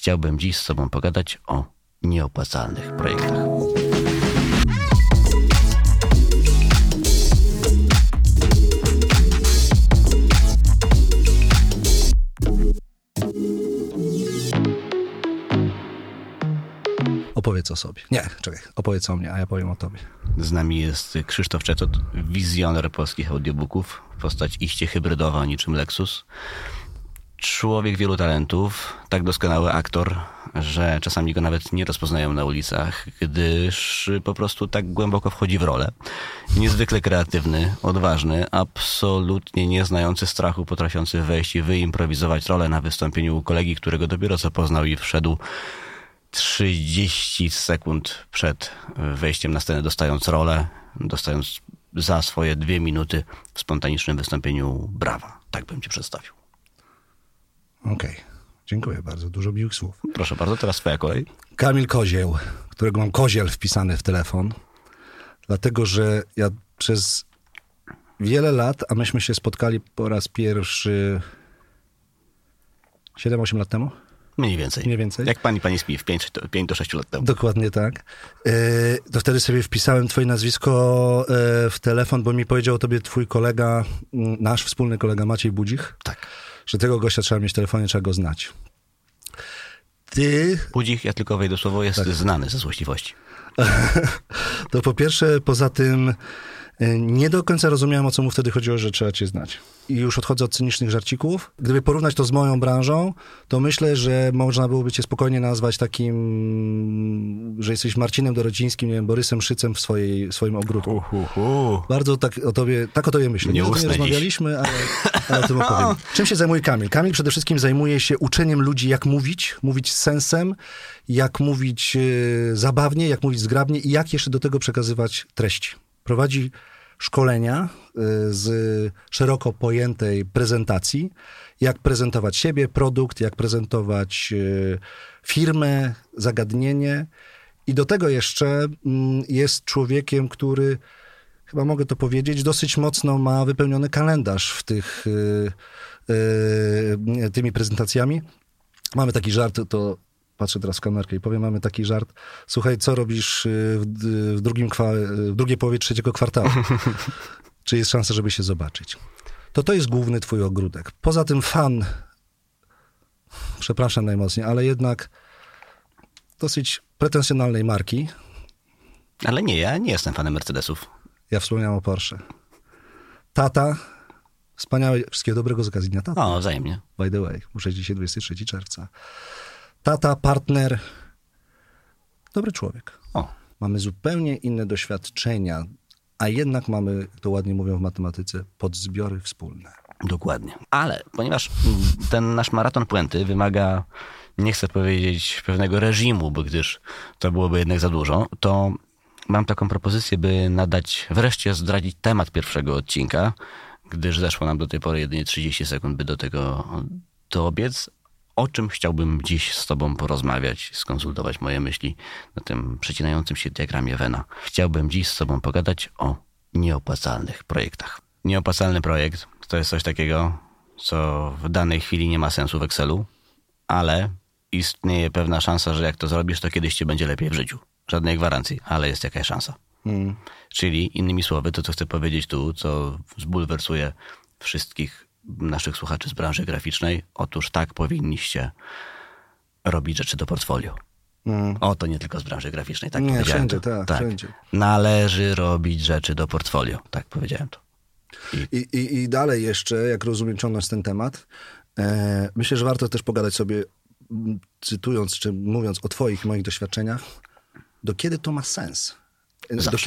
Chciałbym dziś z Tobą pogadać o nieopłacalnych projektach. Opowiedz o sobie. Nie, czekaj, opowiedz o mnie, a ja powiem o tobie. Z nami jest Krzysztof Czetot, wizjoner polskich audiobooków, postać iście hybrydowa niczym Lexus. Człowiek wielu talentów, tak doskonały aktor, że czasami go nawet nie rozpoznają na ulicach, gdyż po prostu tak głęboko wchodzi w rolę. Niezwykle kreatywny, odważny, absolutnie nie znający strachu, potrafiący wejść i wyimprowizować rolę na wystąpieniu u kolegi, którego dopiero co poznał i wszedł 30 sekund przed wejściem na scenę, dostając rolę, dostając za swoje dwie minuty w spontanicznym wystąpieniu brawa. Tak bym cię przedstawił. Okej, dziękuję bardzo, dużo miłych słów. Proszę bardzo, teraz twoja kolej. Kamil Kozieł, którego mam koziel wpisany w telefon, dlatego że ja przez wiele lat, a myśmy się spotkali po raz pierwszy 7-8 lat temu? Mniej więcej. Mniej więcej. Jak pani pani Smith 5, 5 do 6 lat temu. Dokładnie tak. E, to wtedy sobie wpisałem twoje nazwisko e, w telefon, bo mi powiedział o tobie twój kolega, nasz wspólny kolega Maciej Budzich, Tak. Że tego gościa trzeba mieć w telefonie, trzeba go znać. Ty, Budzik, ja tylko wejdę słowo, jest znany ze złośliwości. to po pierwsze, poza tym nie do końca rozumiałem, o co mu wtedy chodziło, że trzeba cię znać. I już odchodzę od cynicznych żarcików. Gdyby porównać to z moją branżą, to myślę, że można byłoby cię spokojnie nazwać takim, że jesteś Marcinem Dorocińskim, nie wiem, Borysem Szycem w, swojej, swoim ogródku. Uhuhu. Bardzo tak o tobie, tak o tobie myślę. Nie Nie, nie rozmawialiśmy, ale, ale o tym opowiem. Czym się zajmuje Kamil? Kamil przede wszystkim zajmuje się uczeniem ludzi, jak mówić, mówić z sensem, jak mówić e, zabawnie, jak mówić zgrabnie i jak jeszcze do tego przekazywać treści. Prowadzi szkolenia e, z szeroko pojętej prezentacji, jak prezentować siebie, produkt, jak prezentować e, firmę, zagadnienie. I do tego jeszcze mm, jest człowiekiem, który chyba mogę to powiedzieć, dosyć mocno ma wypełniony kalendarz w tych, y, y, tymi prezentacjami. Mamy taki żart, to patrzę teraz w kamerkę i powiem, mamy taki żart. Słuchaj, co robisz y, w, w, drugim kwa, w drugiej połowie trzeciego kwartału? Czy jest szansa, żeby się zobaczyć? To to jest główny twój ogródek. Poza tym fan, przepraszam najmocniej, ale jednak dosyć pretensjonalnej marki. Ale nie, ja nie jestem fanem Mercedesów. Ja wspomniałem o Porsche. Tata, wspaniałe, wszystkiego dobrego z okazji Dnia Tata. O, wzajemnie. By the way, muszę dzisiaj 23 czerwca. Tata, partner, dobry człowiek. O, Mamy zupełnie inne doświadczenia, a jednak mamy, to ładnie mówią w matematyce, podzbiory wspólne. Dokładnie. Ale ponieważ ten nasz maraton puenty wymaga, nie chcę powiedzieć pewnego reżimu, bo gdyż to byłoby jednak za dużo, to mam taką propozycję, by nadać, wreszcie zdradzić temat pierwszego odcinka, gdyż zeszło nam do tej pory jedynie 30 sekund, by do tego dobiec. O czym chciałbym dziś z Tobą porozmawiać, skonsultować moje myśli na tym przecinającym się diagramie Wena. Chciałbym dziś z Tobą pogadać o nieopłacalnych projektach. Nieopłacalny projekt to jest coś takiego, co w danej chwili nie ma sensu w Excelu, ale istnieje pewna szansa, że jak to zrobisz, to kiedyś ci będzie lepiej w życiu. Żadnej gwarancji, ale jest jakaś szansa. Mm. Czyli innymi słowy, to co chcę powiedzieć tu, co zbulwersuje wszystkich naszych słuchaczy z branży graficznej, otóż tak powinniście robić rzeczy do portfolio. Mm. O, to nie tylko z branży graficznej, tak Nie, powiedziałem wszędzie, to. tak, wszędzie. Należy robić rzeczy do portfolio, tak powiedziałem to. I, i, I dalej jeszcze, jak rozumiem, ciągnąć ten temat, e, myślę, że warto też pogadać sobie, cytując czy mówiąc o twoich i moich doświadczeniach, do kiedy to ma sens? Do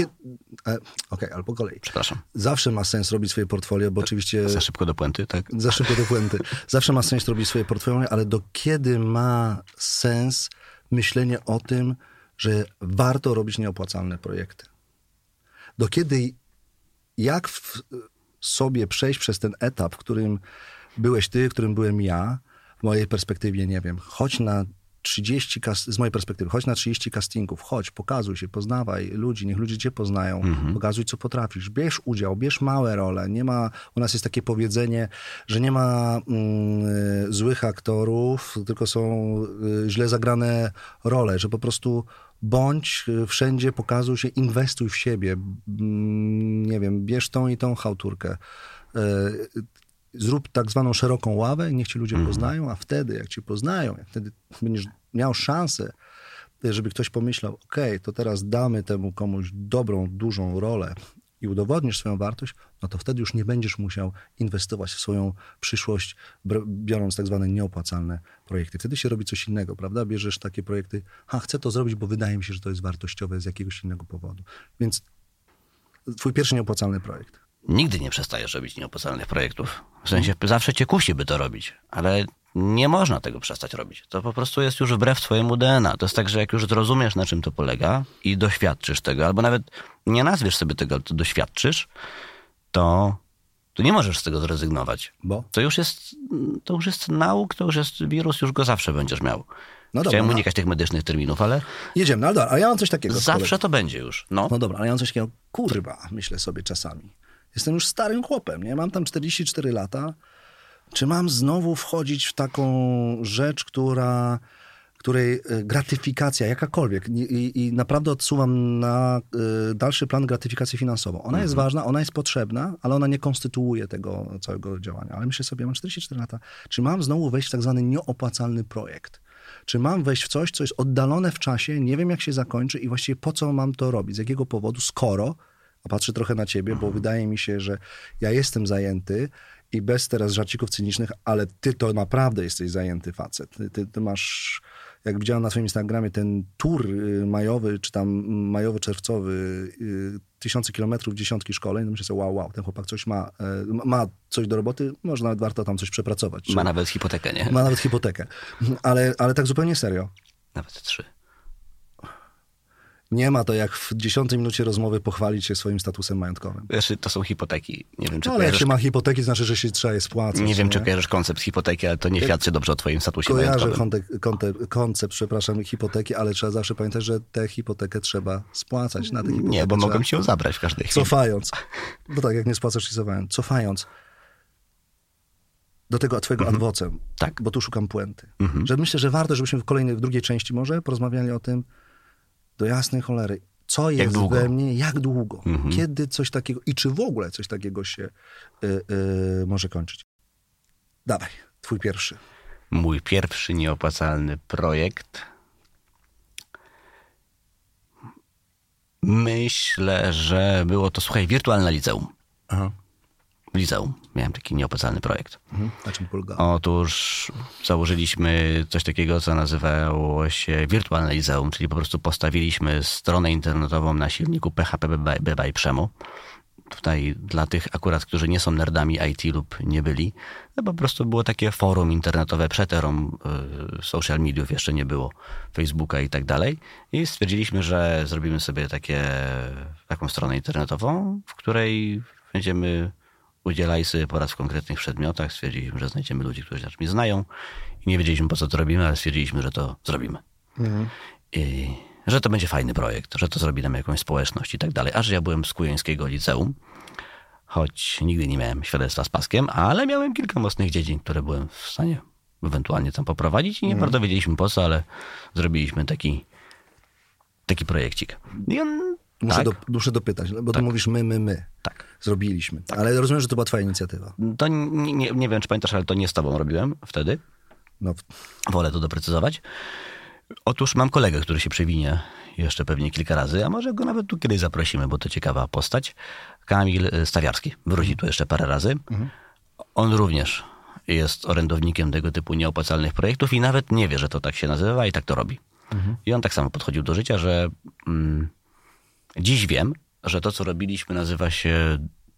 e, Okej, ale po kolei. Przepraszam. Zawsze ma sens robić swoje portfolio, bo oczywiście... Za szybko do puenty, tak? Za szybko do puenty. Zawsze ma sens robić swoje portfolio, ale do kiedy ma sens myślenie o tym, że warto robić nieopłacalne projekty? Do kiedy, jak w sobie przejść przez ten etap, w którym byłeś ty, w którym byłem ja, w mojej perspektywie, nie wiem, chodź na 30, kas- z mojej perspektywy, chodź na 30 castingów, chodź, pokazuj się, poznawaj ludzi, niech ludzie cię poznają, pokazuj, co potrafisz, bierz udział, bierz małe role, nie ma, u nas jest takie powiedzenie, że nie ma mm, złych aktorów, tylko są y, źle zagrane role, że po prostu bądź y, wszędzie, pokazuj się, inwestuj w siebie, mm, nie wiem, bierz tą i tą chałturkę, y, zrób tak zwaną szeroką ławę i niech ci ludzie poznają, a wtedy, jak cię poznają, jak wtedy będziesz miał szansę, żeby ktoś pomyślał, okej, to teraz damy temu komuś dobrą, dużą rolę i udowodnisz swoją wartość, no to wtedy już nie będziesz musiał inwestować w swoją przyszłość, biorąc tak zwane nieopłacalne projekty. Wtedy się robi coś innego, prawda? Bierzesz takie projekty, a chcę to zrobić, bo wydaje mi się, że to jest wartościowe z jakiegoś innego powodu. Więc twój pierwszy nieopłacalny projekt. Nigdy nie przestajesz robić nieopłacalnych projektów. W sensie zawsze cię kusi, by to robić, ale nie można tego przestać robić. To po prostu jest już wbrew twojemu DNA. To jest tak, że jak już zrozumiesz, na czym to polega i doświadczysz tego, albo nawet nie nazwiesz sobie tego, ale to doświadczysz, to, to nie możesz z tego zrezygnować. Bo? To już jest, to już jest nauk, to już jest wirus, już go zawsze będziesz miał. No dobra, Chciałem no. unikać tych medycznych terminów, ale Jedziemy, no ale dobra, a ja mam coś takiego. zawsze to będzie już. No. No dobra, ale ja mam coś takiego, kurwa, myślę sobie czasami. Jestem już starym chłopem, nie? Mam tam 44 lata. Czy mam znowu wchodzić w taką rzecz, która, której e, gratyfikacja, jakakolwiek, i, i, naprawdę odsuwam na y, dalszy plan gratyfikację finansową. Ona jest ważna, ona jest potrzebna, ale ona nie konstytuuje tego całego działania. Ale myślę sobie, mam 44 lata, czy mam znowu wejść w tak zwany nieopłacalny projekt? Czy mam wejść w coś, co jest oddalone w czasie, nie wiem jak się zakończy i właściwie po co mam to robić, z jakiego powodu, skoro, a patrzę trochę na ciebie, bo wydaje mi się, że ja jestem zajęty i bez teraz żarcików cynicznych, ale ty to naprawdę jesteś zajęty facet. Ty, ty, ty masz, jak widziałem na swoim Instagramie, ten tour y, majowy, czy tam majowo-czerwcowy, y, tysiące kilometrów, dziesiątki szkoleń, no myślę sobie, wow, wow, ten chłopak coś ma, y, ma coś do roboty, może nawet warto tam coś przepracować. Ma nawet hipotekę, nie? ma nawet hipotekę. Ale, ale tak zupełnie serio. Nawet trzy. Nie ma to jak w dziesiątej minucie rozmowy pochwalić się swoim statusem majątkowym. Wiesz, to są hipoteki. Nie wiem, czy No, ale jak kojarzysz, się ma hipoteki, znaczy, że się trzeba je spłacać. nie wiem, czy nie? kojarzysz koncept hipoteki, ale to nie świadczy dobrze o twoim statusie Kojarzę majątkowym. kontek- konte- koncept, przepraszam, hipoteki, ale trzeba zawsze pamiętać, że tę hipotekę trzeba spłacać. Na tę hipotekę Nie, bo mogą ci ją zabrać w każdej chwili. Cofając. Bo tak, jak nie spłacasz, to cofając. Cofając do tego twojego adwocem, Tak. bo tu szukam puenty. Że myślę, że warto, żebyśmy w kolejnej, w drugiej części może porozmawiali o tym do jasnej cholery. Co jest długo? we mnie, jak długo, kiedy coś takiego i czy w ogóle coś takiego się y, y, może kończyć. Dawaj, twój pierwszy. Mój pierwszy nieopłacalny projekt. Myślę, że było to, słuchaj, wirtualne liceum. Aha. Liceum. Miałem taki nieopłacalny projekt. Mhm. Na czym polegało? Otóż założyliśmy coś takiego, co nazywało się wirtualne liceum, czyli po prostu postawiliśmy stronę internetową na silniku PHP Beba i Przemu. Tutaj dla tych akurat, którzy nie są nerdami IT lub nie byli, no po prostu było takie forum internetowe przed erą y, social mediów, jeszcze nie było Facebooka i tak dalej. I stwierdziliśmy, że zrobimy sobie takie, taką stronę internetową, w której będziemy udzielali sobie porad w konkretnych przedmiotach. Stwierdziliśmy, że znajdziemy ludzi, którzy nas znają i nie wiedzieliśmy po co to robimy, ale stwierdziliśmy, że to zrobimy. I że to będzie fajny projekt, że to zrobi nam jakąś społeczność i tak dalej. Aż ja byłem z Kujańskiego Liceum, choć nigdy nie miałem świadectwa z paskiem, ale miałem kilka mocnych dziedzin, które byłem w stanie ewentualnie tam poprowadzić i nie bardzo wiedzieliśmy po co, ale zrobiliśmy taki, taki projekcik. I on, Muszę, tak, do, muszę dopytać, bo ty mówisz my, my, my. tak. Zrobiliśmy. Ale rozumiem, że to była twoja inicjatywa. To nie, nie, nie wiem, czy pamiętasz, ale to nie z tobą robiłem wtedy. No, Wolę to doprecyzować. Otóż mam kolegę, który się przewinie jeszcze pewnie kilka razy, a może go nawet tu kiedyś zaprosimy, bo to ciekawa postać. Kamil y, Stawiarski. Wróci tu jeszcze parę razy. On również jest orędownikiem tego typu nieopłacalnych projektów i nawet nie wie, że to tak się nazywa i tak to robi. I on tak samo podchodził do życia, że mm, dziś wiem, że to, co robiliśmy, nazywa się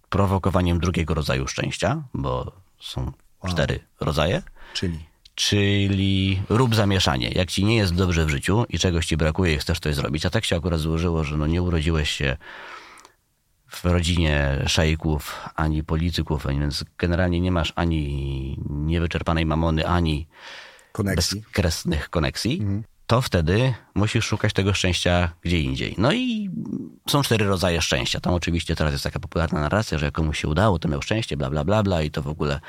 prowokowaniem drugiego rodzaju szczęścia, bo są cztery rodzaje czyli. czyli rób zamieszanie. Jak ci nie jest dobrze w życiu i czegoś ci brakuje i chcesz coś zrobić, a tak się akurat złożyło, że no nie urodziłeś się w rodzinie szejków, ani polityków, więc generalnie nie masz ani niewyczerpanej mamony, ani Koneksji. bezkresnych koneksji, to wtedy musisz szukać tego szczęścia gdzie indziej. No i są cztery rodzaje szczęścia. Tam oczywiście teraz jest taka popularna narracja, że komuś się udało, to miał szczęście, bla, bla, bla, bla i to w ogóle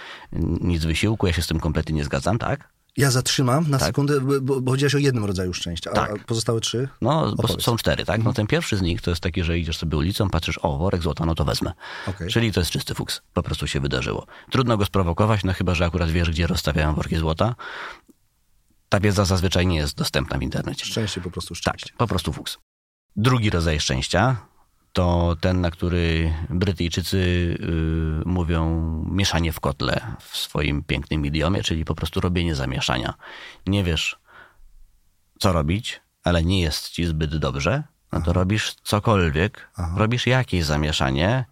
nic wysiłku. Ja się z tym kompletnie nie zgadzam, tak? Ja zatrzymam na sekundę, bo, bo powiedziałeś o jednym rodzaju szczęścia, a, Tak. a pozostałe trzy? No, są cztery, tak? No ten pierwszy z nich to jest taki, że idziesz sobie ulicą, patrzysz, o, worek złota, no to wezmę. Okej. Czyli to jest czysty fuks. Po prostu się wydarzyło. Trudno go sprowokować, no chyba, że akurat wiesz, gdzie rozstawiają worki złota. Ta wiedza zazwyczaj nie jest dostępna w internecie. Szczęście, po prostu Tak, szczęście. po prostu fuks. Drugi rodzaj szczęścia to ten, na który Brytyjczycy y, mówią mieszanie w kotle w swoim pięknym idiomie, czyli po prostu robienie zamieszania. Nie wiesz, co robić, ale nie jest ci zbyt dobrze, no to robisz cokolwiek, robisz jakieś zamieszanie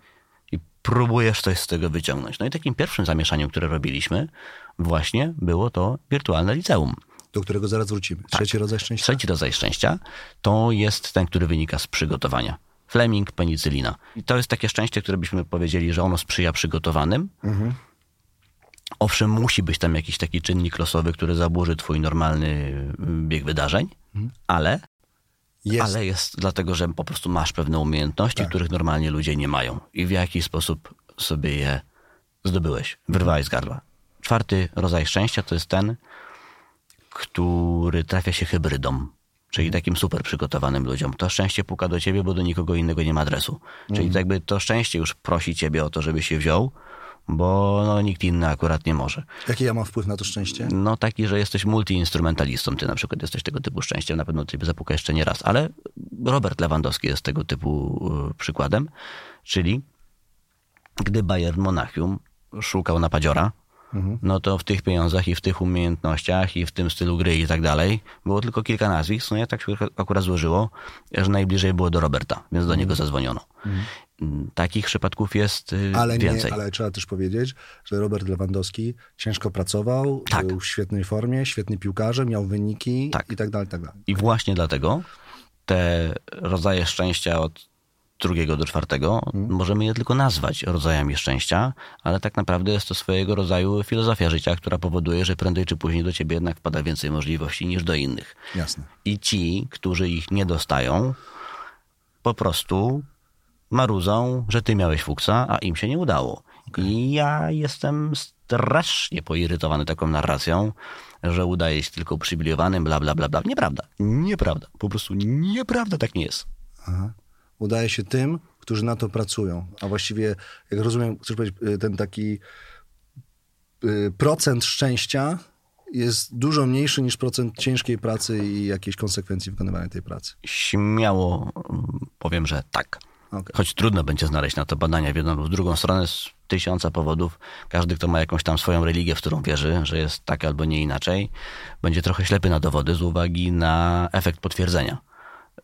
i próbujesz coś z tego wyciągnąć. No i takim pierwszym zamieszaniem, które robiliśmy, właśnie było to wirtualne liceum. Do którego zaraz wrócimy. Trzeci rodzaj szczęścia? Trzeci rodzaj szczęścia to jest ten, który wynika z przygotowania. Fleming, penicylina. I to jest takie szczęście, które byśmy powiedzieli, że ono sprzyja przygotowanym. Owszem, musi być tam jakiś taki czynnik losowy, który zaburzy twój normalny y, bieg wydarzeń, ale, Jest. ale jest dlatego, że po prostu masz pewne umiejętności, których normalnie ludzie nie mają. I w jaki sposób sobie je zdobyłeś, wyrwałeś z gardła. Czwarty rodzaj szczęścia to jest ten, który trafia się hybrydom, czyli takim super przygotowanym ludziom. To szczęście puka do ciebie, bo do nikogo innego nie ma adresu. Czyli to jakby to szczęście już prosi ciebie o to, żeby się wziął, bo no, nikt inny akurat nie może. Jaki ja mam wpływ na to szczęście? No taki, że jesteś multiinstrumentalistą. Ty na przykład jesteś tego typu szczęściem, na pewno ciebie zapuka jeszcze nie raz. Ale Robert Lewandowski jest tego typu y, przykładem. Czyli gdy Bayern Monachium szukał napadziora, no to w tych pieniądzach i w tych umiejętnościach i w tym stylu gry i tak dalej było tylko kilka nazwisk. No ja tak się akurat złożyło, że najbliżej było do Roberta, więc do niego zadzwoniono. Mm, Takich przypadków jest y, Ale, nie, więcej. ale trzeba też powiedzieć, że Robert Lewandowski ciężko pracował, Tak. był w świetnej formie, świetny piłkarze, miał wyniki Tak. i tak dalej, i tak dalej. I właśnie dlatego te rodzaje szczęścia od drugiego do czwartego możemy je tylko nazwać rodzajami szczęścia, ale tak naprawdę jest to swojego rodzaju filozofia życia, która powoduje, że prędzej czy później do ciebie jednak wpada więcej możliwości niż do innych. Jasne. I ci, którzy ich nie dostają, po prostu marudzą, że ty miałeś fuksa, a im się nie udało. I ja jestem strasznie poirytowany taką narracją, że udaje się tylko uprzywilejowanym, bla, bla, bla, bla. Nieprawda. Nieprawda. Po prostu nieprawda, tak nie jest. Aha. Udaje się tym, którzy na to pracują. A właściwie, jak rozumiem, chcesz powiedzieć, y, ten taki y, procent szczęścia jest dużo mniejszy niż procent ciężkiej pracy i jakiejś konsekwencji wykonywania tej pracy. Śmiało mm, powiem, że tak. Okej. Choć trudno będzie znaleźć na to badania w jedną lub w drugą stronę z tysiąca powodów. Każdy, kto ma jakąś tam swoją religię, w którą wierzy, że jest tak albo nie inaczej, będzie trochę ślepy na dowody z uwagi na efekt potwierdzenia.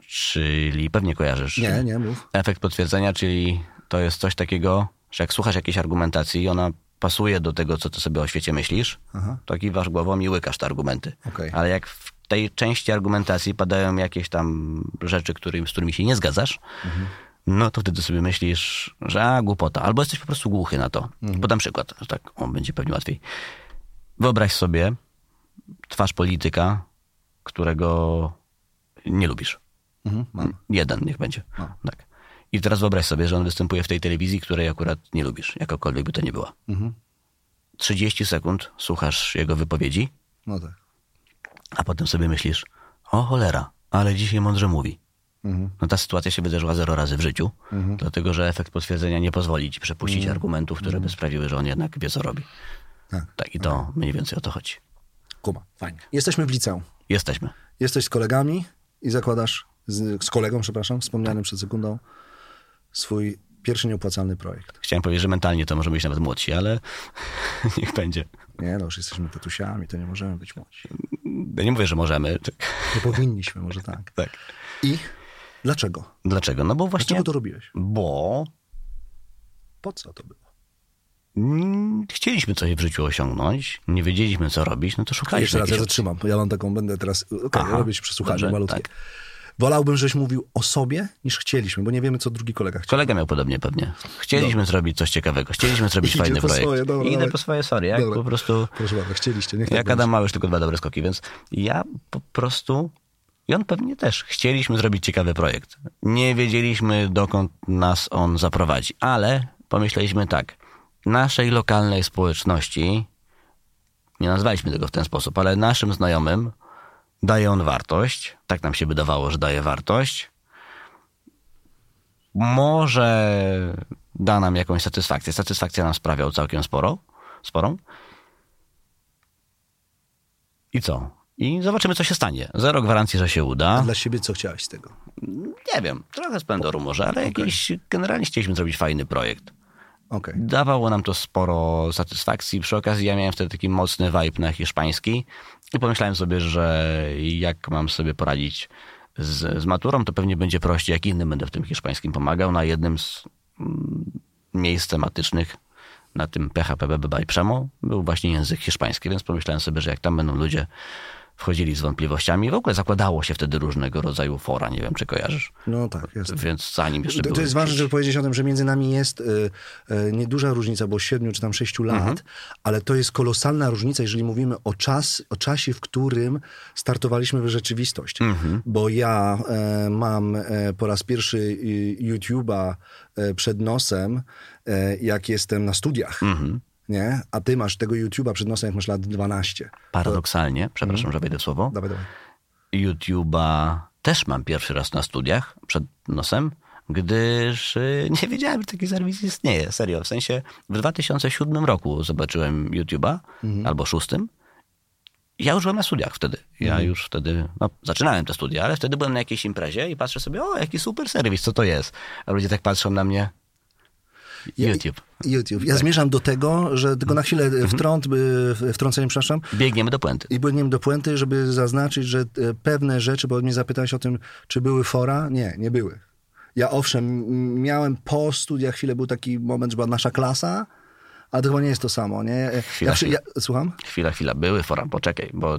Czyli pewnie kojarzysz. Nie, nie, mów. Efekt potwierdzenia, czyli to jest coś takiego, że jak słuchasz jakiejś argumentacji i ona pasuje do tego, co ty sobie o świecie myślisz, Aha. to kiwasz głową i łykasz te argumenty. Okej. Ale jak w tej części argumentacji padają jakieś tam rzeczy, którym, z którymi się nie zgadzasz, no to wtedy sobie myślisz, że a, głupota. Albo jesteś po prostu głuchy na to. Podam przykład, że tak on będzie pewnie łatwiej. Wyobraź sobie twarz polityka, którego nie lubisz. Mhm, mam. Jeden niech będzie. No. Tak. I teraz wyobraź sobie, że on występuje w tej telewizji, której akurat nie lubisz, jakakolwiek by to nie była. Mhm. 30 sekund słuchasz jego wypowiedzi, No tak. a potem sobie myślisz, o cholera, ale dzisiaj mądrze mówi. Mhm. No ta sytuacja się wydarzyła zero razy w życiu, dlatego że efekt potwierdzenia nie pozwoli ci przepuścić argumentów, które by sprawiły, że on jednak wie, co robi. Tak. Tak, i to mniej więcej o to chodzi. Kuma. Fajnie. Jesteśmy w liceum. Jesteśmy. Jesteś z kolegami i zakładasz, z, z kolegą, przepraszam, wspomnianym przed sekundą, swój pierwszy nieopłacalny projekt. Chciałem powiedzieć, że mentalnie to możemy być nawet młodsi, ale niech będzie. Nie no, już jesteśmy tatusiami, to nie możemy być młodzi. Ja nie mówię, że możemy. tak. Nie powinniśmy, może tak. Tak. I dlaczego? Dlaczego? No bo właśnie... Dlaczego to robiłeś? Bo Po co to było? mm, chcieliśmy coś w życiu osiągnąć, nie wiedzieliśmy, co robić, no to szukaliśmy Jeszcze raz, ja zatrzymam. Ja mam taką, będę teraz, okej, Aha, robię ci przesłuchanie malutkie. tak. Wolałbym, żeś mówił o sobie, niż chcieliśmy, bo nie wiemy, co drugi kolega chciał. Kolega miał podobnie pewnie. Chcieliśmy zrobić coś ciekawego, chcieliśmy zrobić Idzie fajny po projekt. swoje, dobra, Idę dawaj. po swoje, sorry, jak Dobra. po prostu... Proszę bardzo, chcieliście, niech Jak. Adam ma już tylko dwa dobre skoki, więc ja po prostu i on pewnie też chcieliśmy zrobić ciekawy projekt. Nie wiedzieliśmy, dokąd nas on zaprowadzi, ale pomyśleliśmy tak. Naszej lokalnej społeczności, nie nazwaliśmy tego w ten sposób, ale naszym znajomym daje on wartość. Tak nam się wydawało, że daje wartość. Może da nam jakąś satysfakcję. Satysfakcja nam sprawiał całkiem sporo, sporą. I co? I zobaczymy, co się stanie. Zero gwarancji, że się A uda. dla siebie co chciałeś z tego? Nie wiem, trochę splendoru może, ale jakiś, generalnie chcieliśmy zrobić fajny projekt. Okej. Dawało nam to sporo satysfakcji. Przy okazji ja miałem wtedy taki mocny vibe na hiszpański i pomyślałem sobie, że jak mam sobie poradzić z, z maturą, to pewnie będzie prościej, jak innym będę w tym hiszpańskim pomagał. Na jednym z mm, miejsc tematycznych na tym PHP BBB i Przemo był właśnie język hiszpański, więc pomyślałem sobie, że jak tam będą ludzie wchodzili z wątpliwościami, w ogóle zakładało się wtedy różnego rodzaju fora, nie wiem czy kojarzysz, No tak, jest. więc zanim jeszcze To, to jest ważne, żeby powiedzieć o tym, że między nami jest y, y, nieduża różnica, bo 7 czy tam 6 lat, Mhm. ale to jest kolosalna różnica, jeżeli mówimy o, czas, o czasie, w którym startowaliśmy w rzeczywistość. Mhm. Bo ja e, mam e, po raz pierwszy y, YouTube'a e, przed nosem, jak jestem na studiach. Mhm. Nie? A ty masz tego YouTube'a przed nosem, jak masz lat 12. Paradoksalnie, przepraszam, Mhm. że wejdę słowo, Dawaj, dawaj. YouTube'a też mam pierwszy raz na studiach przed nosem, gdyż y, nie wiedziałem, że taki serwis istnieje. Serio, w sensie w 2007 roku zobaczyłem YouTube'a, albo szóstym. Ja już byłem na studiach wtedy. Ja już wtedy, no zaczynałem te studia, ale wtedy byłem na jakiejś imprezie i patrzę sobie, o jaki super serwis, co to jest? A ludzie tak patrzą na mnie. YouTube. YouTube. Ja zmierzam do tego, że tylko na chwilę Mhm. wtrąt, y, wtrącenie, przepraszam, Biegniemy do puenty. I biegniemy do puenty, żeby zaznaczyć, że e, pewne rzeczy, bo mnie zapytałeś o tym, czy były fora? Nie, nie były. Ja owszem, miałem po studiach chwilę, był taki moment, że była nasza klasa, ale to chyba nie jest to samo, nie? E, Chwila, ja, chwila. ja, słucham? Chwila, chwila, były fora, poczekaj, bo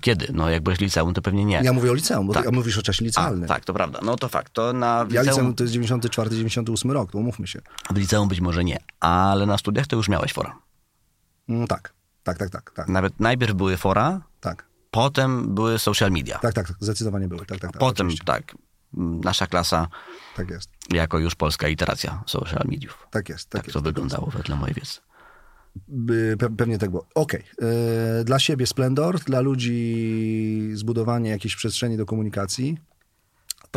kiedy? No jak byłeś liceum, to pewnie nie. Ja mówię o liceum, bo Tak. ty, a mówisz o czasie A, licealnym. tak, to prawda. No to fakt. To na Ja liceum, liceum to jest 94, 98 rok, to umówmy się. w liceum być może nie, ale na studiach to już miałeś fora. No tak, tak, tak, tak, tak, Nawet najpierw były fora, tak, potem były social media. tak, tak, zdecydowanie były, tak, tak, tak. potem oczywiście. tak, m, nasza klasa Tak jest, jako już polska iteracja social mediów. tak jest, tak, Tak jest. to wyglądało wedle mojej wiedzy. Pewnie tak było. Okej. E, Dla siebie splendor, dla ludzi zbudowanie jakiejś przestrzeni do komunikacji.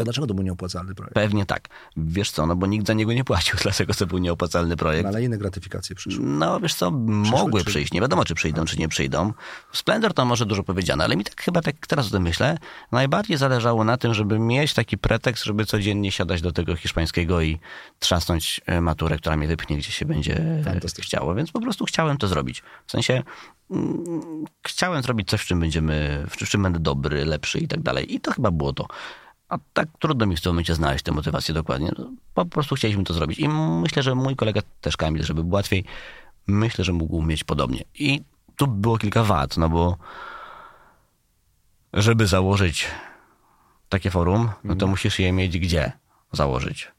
Dlaczego to był nieopłacalny projekt? Pewnie tak. Wiesz co, no bo nikt za niego nie płacił, dlatego to był nieopłacalny projekt. No, ale inne gratyfikacje przyszły. No wiesz co, mogły czy- przyjść. Nie wiadomo, czy przyjdą, czy nie przyjdą. Splendor to może dużo powiedziane, ale mi tak chyba, tak teraz o tym myślę, najbardziej zależało na tym, żeby mieć taki pretekst, żeby codziennie siadać do tego hiszpańskiego i trzasnąć e, maturę, która mnie wypchnie, gdzie się będzie e, Fantastycznie. chciało. Więc po prostu chciałem to zrobić. W sensie mm, chciałem zrobić coś, w czym będziemy, w czym będę dobry, lepszy i tak dalej. I to chyba było to. A tak trudno mi w tym momencie znaleźć tę motywację dokładnie. No, Po prostu chcieliśmy to zrobić. I myślę, że mój kolega też Kamil, żeby było łatwiej, myślę, że mógł mieć podobnie. I tu było kilka wad, no bo żeby założyć takie forum, no to musisz je mieć gdzie założyć.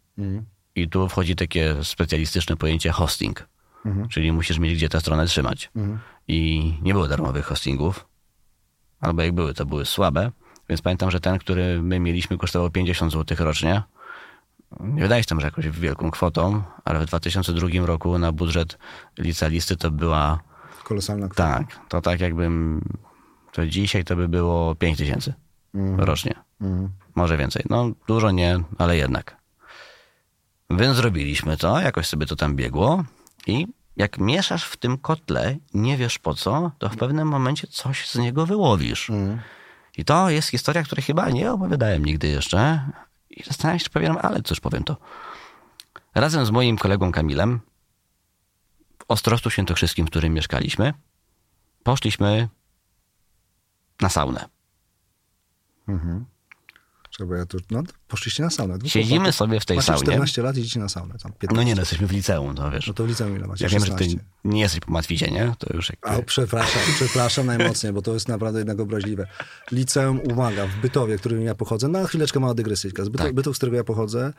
I tu wchodzi takie specjalistyczne pojęcie hosting. Czyli musisz mieć gdzie tę stronę trzymać. I nie było darmowych hostingów. Albo jak były, to były słabe. Więc pamiętam, że ten, który my mieliśmy, kosztował 50 zł rocznie. Nie wydaje się tam, że jakąś wielką kwotą, ale w 2002 roku na budżet licealisty to była Kolosalna kwota. tak, to tak jakbym. To dzisiaj to by było 5 tysięcy rocznie. Może więcej. No, dużo nie, ale jednak. Więc zrobiliśmy to, jakoś sobie to tam biegło i jak mieszasz w tym kotle, nie wiesz po co, to w pewnym momencie coś z niego wyłowisz. I to jest historia, której chyba nie opowiadałem nigdy jeszcze. I zastanawiam się, czy powiem, ale cóż powiem to. Razem z moim kolegą Kamilem w Ostrostu Świętokrzyskim, w którym mieszkaliśmy, poszliśmy na saunę. Bo ja tu, no, poszliście na saunę. Siedzimy sobie w tej Macie saunie. 14 lat i idziecie na saunę. Tam 15. No nie, no jesteśmy w liceum, to wiesz. No to w liceum ile macie? Ja wiem, że ty 16. nie jesteś po matwizie, nie? To już jakby... A, przepraszam, przepraszam najmocniej, bo to jest naprawdę jednak obraźliwe. Liceum, uwaga, w Bytowie, w którym ja pochodzę, na chwileczkę mała dygresyjka. Z Byto, Tak. Bytów, z którego ja pochodzę,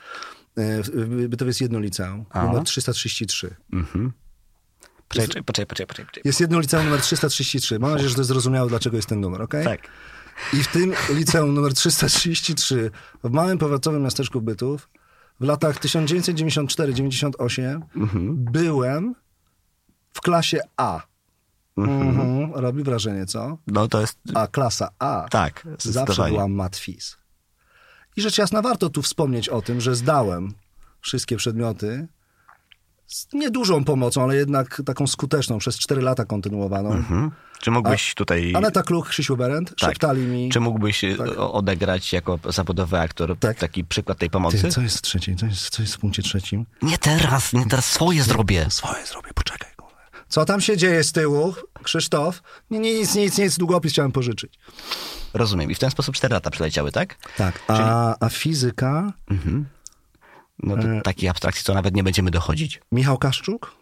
e, w- w Bytowie jest jedno liceum, A. numer 333. Mhm. Poczekaj, poczekaj, poczekaj, poczekaj. Jest jedno liceum numer 333. Mam nadzieję, że to jest zrozumiałe, dlaczego jest ten numer, okej? Tak. I w tym liceum numer 333 w małym powiatowym miasteczku Bytów w latach 1994-98 Mhm. byłem w klasie A. Mhm. Robi wrażenie, co? No to jest... A klasa A Tak, zawsze była matwiz. I rzecz jasna, warto tu wspomnieć o tym, że zdałem wszystkie przedmioty z niedużą pomocą, ale jednak taką skuteczną, przez 4 lata kontynuowaną. Mhm. Czy mógłbyś tutaj... Aneta Kluch, Krzysiu Berend Tak. szeptali mi... Czy mógłbyś e, o- odegrać jako zawodowy aktor Tak. taki przykład tej pomocy? Ty, co jest w trzecim? Co jest, co jest w punkcie trzecim? Nie teraz, nie teraz swoje zrobię. Swoje zrobię, poczekaj. Co tam się dzieje z tyłu? Krzysztof? Nie, nie, nic, nic, nic, długopis chciałem pożyczyć. Rozumiem. I w ten sposób 4 lata przeleciały, tak? Tak, a, a fizyka? No to E. takiej abstrakcji to nawet nie będziemy dochodzić. Michał Kaszczuk?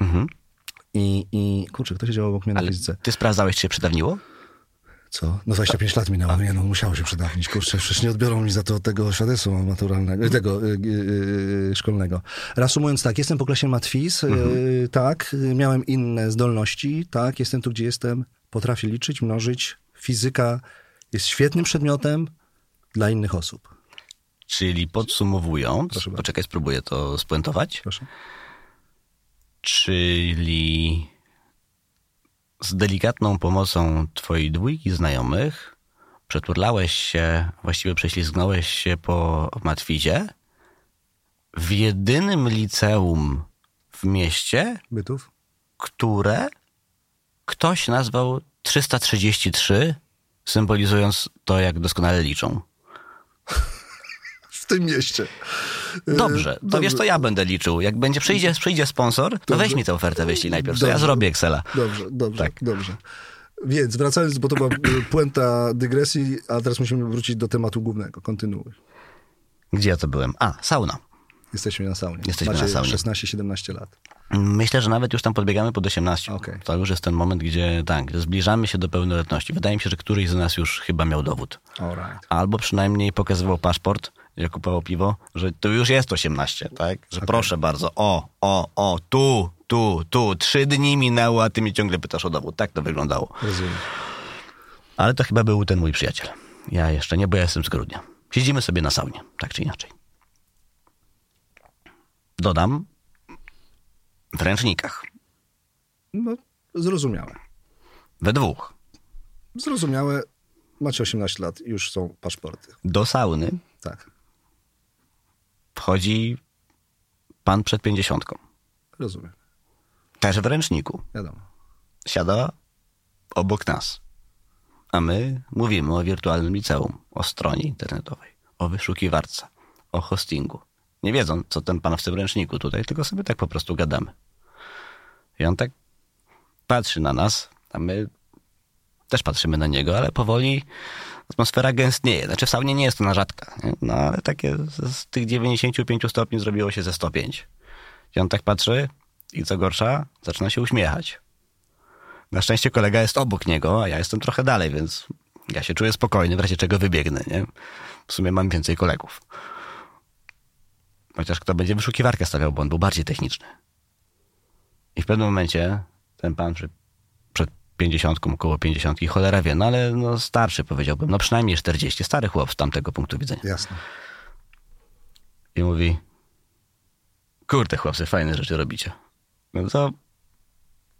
Mhm. I, i kurczę, kto siedział obok mnie na Ale fizyce? ty sprawdzałeś, czy się przedawniło? Co? No 25 lat minęło, nie no, musiało się przydawnić, kurczę, przecież nie odbiorą mi za to tego świadectwa maturalnego, tego y, y, y, szkolnego. Reasumując tak, jestem po klasie matwiz, y, tak, y, miałem inne zdolności, tak, jestem tu, gdzie jestem, potrafię liczyć, mnożyć, fizyka jest świetnym przedmiotem dla innych osób. Czyli podsumowując, Proszę bardzo. poczekaj, spróbuję to spuentować. Proszę. Czyli z delikatną pomocą twojej dwójki znajomych przeturlałeś się, właściwie prześlizgnąłeś się po matwizie w jedynym liceum w mieście, Bytów? które ktoś nazwał 333, symbolizując to, jak doskonale liczą. W tym mieście. Dobrze, to wiesz, to ja będę liczył. Jak będzie przyjdzie, przyjdzie sponsor, to weź mi tę ofertę, wyślij najpierw, to ja Dobrze. zrobię Excela. Dobrze, dobrze, Tak. dobrze. Więc wracając, bo to była y, puenta dygresji, a teraz musimy wrócić do tematu głównego. Kontynuuj. Gdzie ja to byłem? A, sauna. Jesteśmy na saunie. Jesteśmy Macie na saunie. 16-17 lat. Myślę, że nawet już tam podbiegamy pod 18. Okej. To już jest ten moment, gdzie tak, zbliżamy się do pełnoletności. Wydaje mi się, że któryś z nas już chyba miał dowód. Alright. Albo przynajmniej pokazywał paszport, jak kupował piwo, że to już jest 18, tak? Że proszę bardzo, o, o, o, tu, tu, tu, trzy dni minęło, a ty mi ciągle pytasz o dowód. Tak to wyglądało. Rozumiem. Ale to chyba był ten mój przyjaciel. Ja jeszcze nie, bo ja jestem z grudnia. Siedzimy sobie na saunie, tak czy inaczej. Dodam, w ręcznikach, No, zrozumiałe. we dwóch, Zrozumiałe. Macie 18 lat, już są paszporty. do sauny Tak, wchodzi pan przed pięćdziesiątką. rozumiem. Też w ręczniku. Wiadomo. Siada obok nas. A my mówimy o wirtualnym liceum, o stronie internetowej, o wyszukiwarce, o hostingu. Nie wiedząc, co ten pan w tym ręczniku tutaj, tylko sobie tak po prostu gadamy. I on tak patrzy na nas, a my też patrzymy na niego, ale powoli atmosfera gęstnieje. Znaczy w saunie nie jest to na rzadka, nie? no ale takie z, z tych 95 stopni zrobiło się ze 105. I on tak patrzy i co gorsza, zaczyna się uśmiechać. Na szczęście kolega jest obok niego, a ja jestem trochę dalej, więc ja się czuję spokojny, w razie czego wybiegnę, nie? W sumie mam więcej kolegów. Chociaż kto będzie wyszukiwarkę stawiał, bo on był bardziej techniczny. I w pewnym momencie ten pan przy, pięćdziesiątką, około pięćdziesiątki, cholera wie, no ale no starszy powiedziałbym, no przynajmniej 40, stary chłop z tamtego punktu widzenia. Jasne. I mówi, kurde chłopcy, fajne rzeczy robicie. No to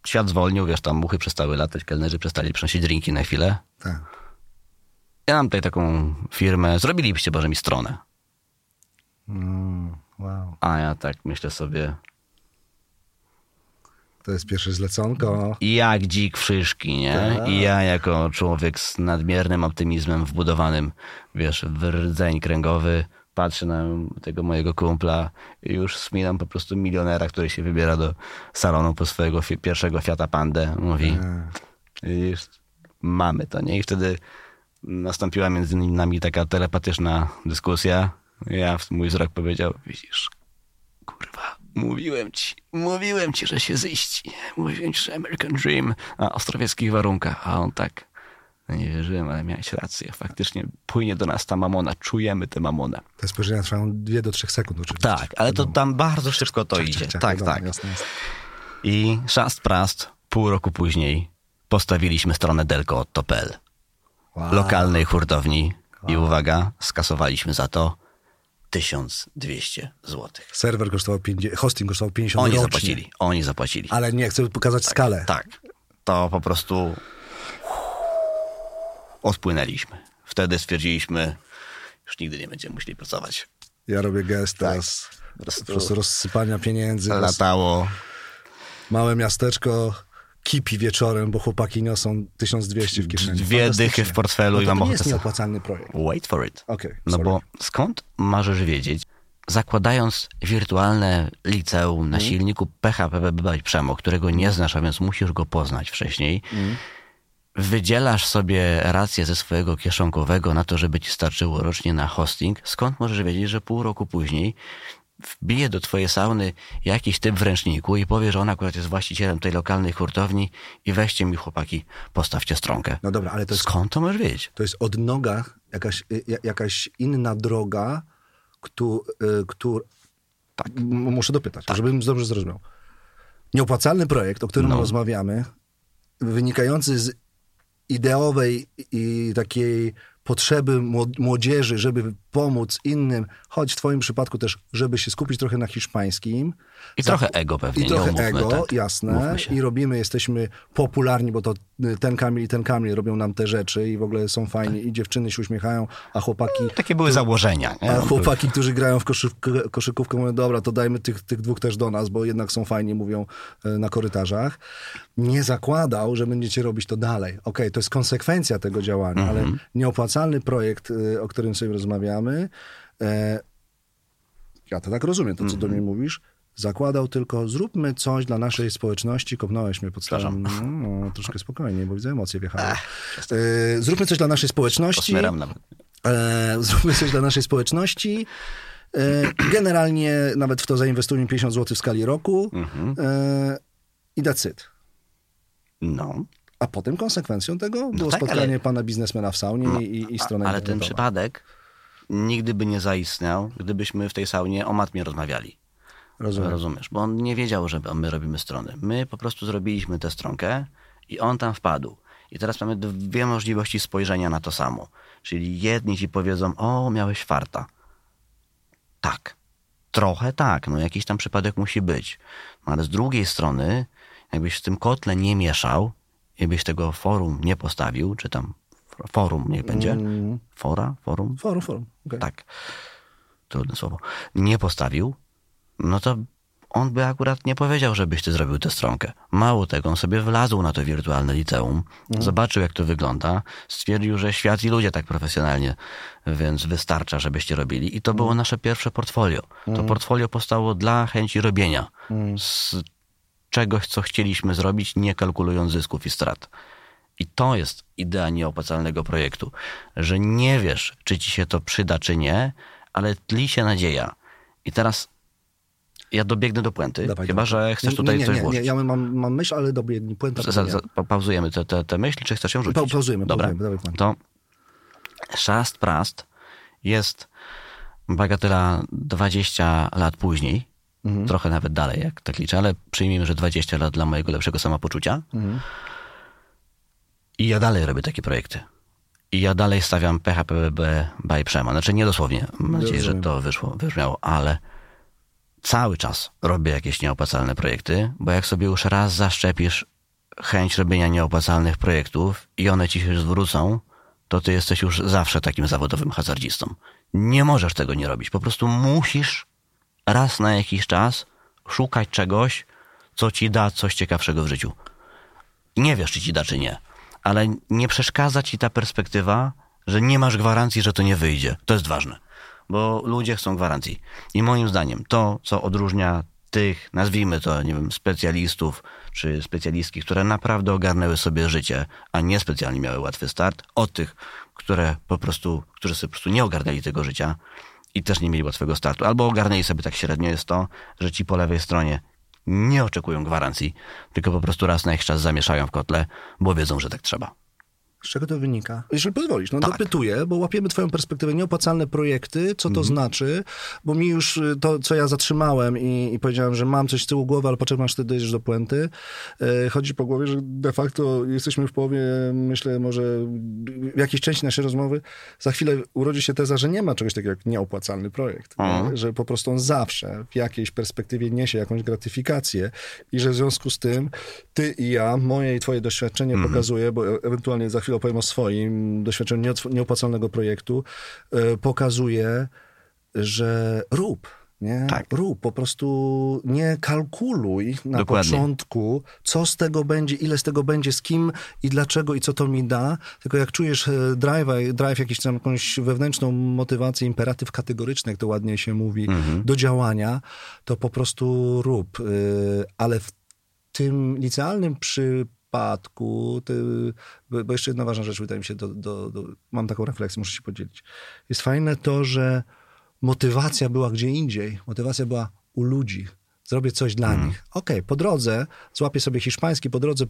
świat zwolnił, wiesz, tam muchy przestały latać, kelnerzy przestali przynosić drinki na chwilę. Tak. Ja mam tutaj taką firmę, zrobilibyście może mi stronę. Mm, wow. A ja tak myślę sobie, To jest pierwsze zleconko. jak dzik szyszki, nie? Tak. I ja jako człowiek z nadmiernym optymizmem wbudowanym, wiesz, w rdzeń kręgowy, patrzę na tego mojego kumpla i już wspominam po prostu milionera, który się wybiera do salonu po swojego fi- pierwszego Fiata Pandę. Mówi, Tak. mamy to, nie? I wtedy nastąpiła między nami taka telepatyczna dyskusja. Ja, mój wzrok powiedział, widzisz, kurwa, mówiłem ci, mówiłem ci, że się ziści. Mówiłem ci, że American Dream na ostrowieckich warunkach. A on tak, no nie wierzyłem, ale miałeś rację. Faktycznie płynie do nas ta mamona, czujemy tę mamonę. Te spojrzenia trwają dwie do trzech sekund oczywiście. Tak, ale to tam bardzo szybko to Ciach, idzie. ciach, ciach, tak, wiadomo, tak. Jasne, jasne. I szast prast, pół roku później postawiliśmy stronę delco.pl, Wow. lokalnej hurtowni i uwaga, skasowaliśmy za to 1200 zł. Serwer kosztował 50, hosting kosztował 50 Oni rocznie. zapłacili, oni zapłacili. Ale nie, chcę pokazać skalę. Tak, to po prostu odpłynęliśmy. Wtedy stwierdziliśmy, już nigdy nie będziemy musieli pracować. Ja robię gest teraz Po prostu rozsypania pieniędzy. latało. Małe miasteczko kipi wieczorem, bo chłopaki niosą 1200 w kieszeni. Dwie dychy w portfelu no i to mam to ochotę jest sobie- nieopłacalny projekt. Wait for it. Okej, No bo skąd możesz wiedzieć, zakładając wirtualne liceum na silniku PHP Przemo, którego nie znasz, a więc musisz go poznać wcześniej, Mhm. wydzielasz sobie rację ze swojego kieszonkowego na to, żeby ci starczyło rocznie na hosting, skąd możesz wiedzieć, że pół roku później wbije do twojej sauny jakiś typ w ręczniku i powie, że on akurat jest właścicielem tej lokalnej hurtowni i weźcie mi chłopaki, postawcie stronkę. No dobra, ale to jest, Skąd to możesz wiedzieć? to jest odnoga, jakaś, y, jakaś inna droga, któ, któr, tak. muszę dopytać, żebym dobrze zrozumiał. Nieopłacalny projekt, o którym No. rozmawiamy, wynikający z ideowej i takiej potrzeby młod- młodzieży, żeby pomóc innym, choć w twoim przypadku też, żeby się skupić trochę na hiszpańskim. I trochę ego pewnie, I trochę ego, tak. jasne. I robimy, jesteśmy popularni, bo to y, ten Kamil i ten Kamil robią nam te rzeczy i w ogóle są fajni i dziewczyny się uśmiechają, a chłopaki... Takie były założenia. Nie? A chłopaki, którzy grają w koszykówkę, koszykówkę mówią, dobra, to dajmy tych, tych dwóch też do nas, bo jednak są fajni, mówią e, na korytarzach. Nie zakładał, że będziecie robić to dalej. Okej, to jest konsekwencja tego działania, ale nieopłacalny projekt, e, o którym sobie rozmawiamy, e, ja to tak rozumiem, to co do mnie mówisz, zakładał tylko zróbmy coś dla naszej społeczności. Kopnąłeś mnie pod starą. No, troszkę spokojniej, bo widzę emocje wjechały. E, zróbmy coś dla naszej społeczności. Nawet. E, zróbmy coś dla naszej społeczności. E, generalnie nawet w to zainwestujmy 50 zł w skali roku. E, I that's it. No, A potem konsekwencją tego było tak, spotkanie ale- pana biznesmena w saunie i, i strona ale ten przypadek nigdy by nie zaistniał, gdybyśmy w tej saunie o matmie rozmawiali. Rozumiem. Rozumiesz? Bo on nie wiedział, że my robimy strony. My po prostu zrobiliśmy tę stronkę i on tam wpadł. I teraz mamy dwie możliwości spojrzenia na to samo. Czyli jedni ci powiedzą, o, miałeś farta. Tak. Trochę tak, no jakiś tam przypadek musi być. No ale z drugiej strony, jakbyś w tym kotle nie mieszał, jakbyś tego forum nie postawił, czy tam forum niech będzie, fora, forum, Forum, forum. okej. tak, trudne słowo, nie postawił, no to on by akurat nie powiedział, żebyś ty zrobił tę stronkę. Mało tego, on sobie wlazł na to wirtualne liceum, zobaczył jak to wygląda, stwierdził, że świat i ludzie tak profesjonalnie, więc wystarcza, żebyście robili. I to było nasze pierwsze portfolio. To portfolio powstało dla chęci robienia. Z czegoś, co chcieliśmy zrobić, nie kalkulując zysków i strat. I to jest idea nieopłacalnego projektu, że nie wiesz, czy ci się to przyda, czy nie, ale tli się nadzieja. I teraz ja dobiegnę do puenty, Dawaj, chyba, że chcesz tutaj nie, coś nie, włożyć. Nie, ja mam, mam myśl, ale dobiegnie puenta. Za, za, pauzujemy tę te, te myśl, czy chcesz ją rzucić? Pa- pauzujemy, Dobra. pauzujemy, dawaj. To Szast Prast jest bagatela 20 lat później, Mhm. trochę nawet dalej, jak tak liczę, ale przyjmijmy, że 20 lat dla mojego lepszego samopoczucia. Mhm. I ja dalej robię takie projekty. I ja dalej stawiam PHPB by Przema. Znaczy nie dosłownie, mam nadzieję, że to wyszło, wybrzmiało, ale cały czas robię jakieś nieopłacalne projekty, bo jak sobie już raz zaszczepisz chęć robienia nieopłacalnych projektów i one ci się zwrócą, to ty jesteś już zawsze takim zawodowym hazardzistą. Nie możesz tego nie robić. Po prostu musisz raz na jakiś czas szukać czegoś, co ci da coś ciekawszego w życiu. Nie wiesz, czy ci da, czy nie, ale nie przeszkadza ci ta perspektywa, że nie masz gwarancji, że to nie wyjdzie. To jest ważne, bo ludzie chcą gwarancji. I moim zdaniem to, co odróżnia tych, nazwijmy to, nie wiem, specjalistów czy specjalistki, które naprawdę ogarnęły sobie życie, a nie specjalnie miały łatwy start, od tych, które po prostu, którzy sobie po prostu nie ogarnęli tego życia i też nie mieli łatwego startu. Albo ogarnęli sobie tak średnio jest to, że ci po lewej stronie nie oczekują gwarancji, tylko po prostu raz na jakiś czas zamieszają w kotle, bo wiedzą, że tak trzeba. Z czego to wynika? Jeżeli pozwolisz, no Tak. dopytuję, bo łapiemy twoją perspektywę. Nieopłacalne projekty, co Mhm. to znaczy? Bo mi już y, to, co ja zatrzymałem i, i powiedziałem, że mam coś z tyłu głowy, ale poczekam, aż ty dojdziesz do puenty. E, chodzi po głowie, że de facto jesteśmy w połowie, myślę, może w jakiejś części naszej rozmowy. Za chwilę urodzi się teza, że nie ma czegoś takiego jak nieopłacalny projekt. Mhm. Że po prostu on zawsze w jakiejś perspektywie niesie jakąś gratyfikację i że w związku z tym ty i ja, moje i twoje doświadczenie Mhm. pokazuje, bo e- ewentualnie za chwilę opowiem o swoim doświadczeniu nieopłacalnego projektu, e, pokazuje, że rób. Nie? Tak. Rób, po prostu nie kalkuluj na Dokładnie. początku, co z tego będzie, ile z tego będzie, z kim i dlaczego i co to mi da, tylko jak czujesz e, drive, drive jakiś tam jakąś wewnętrzną motywację, imperatyw kategoryczny, jak to ładnie się mówi, do działania, to po prostu rób. Y, Ale w tym licealnym ty, bo jeszcze jedna ważna rzecz, wydaje mi się, do, do, do, mam taką refleksję, muszę się podzielić. Jest fajne to, że motywacja była gdzie indziej. Motywacja była u ludzi. Zrobię coś dla nich. Okej, po drodze złapię sobie hiszpański, po drodze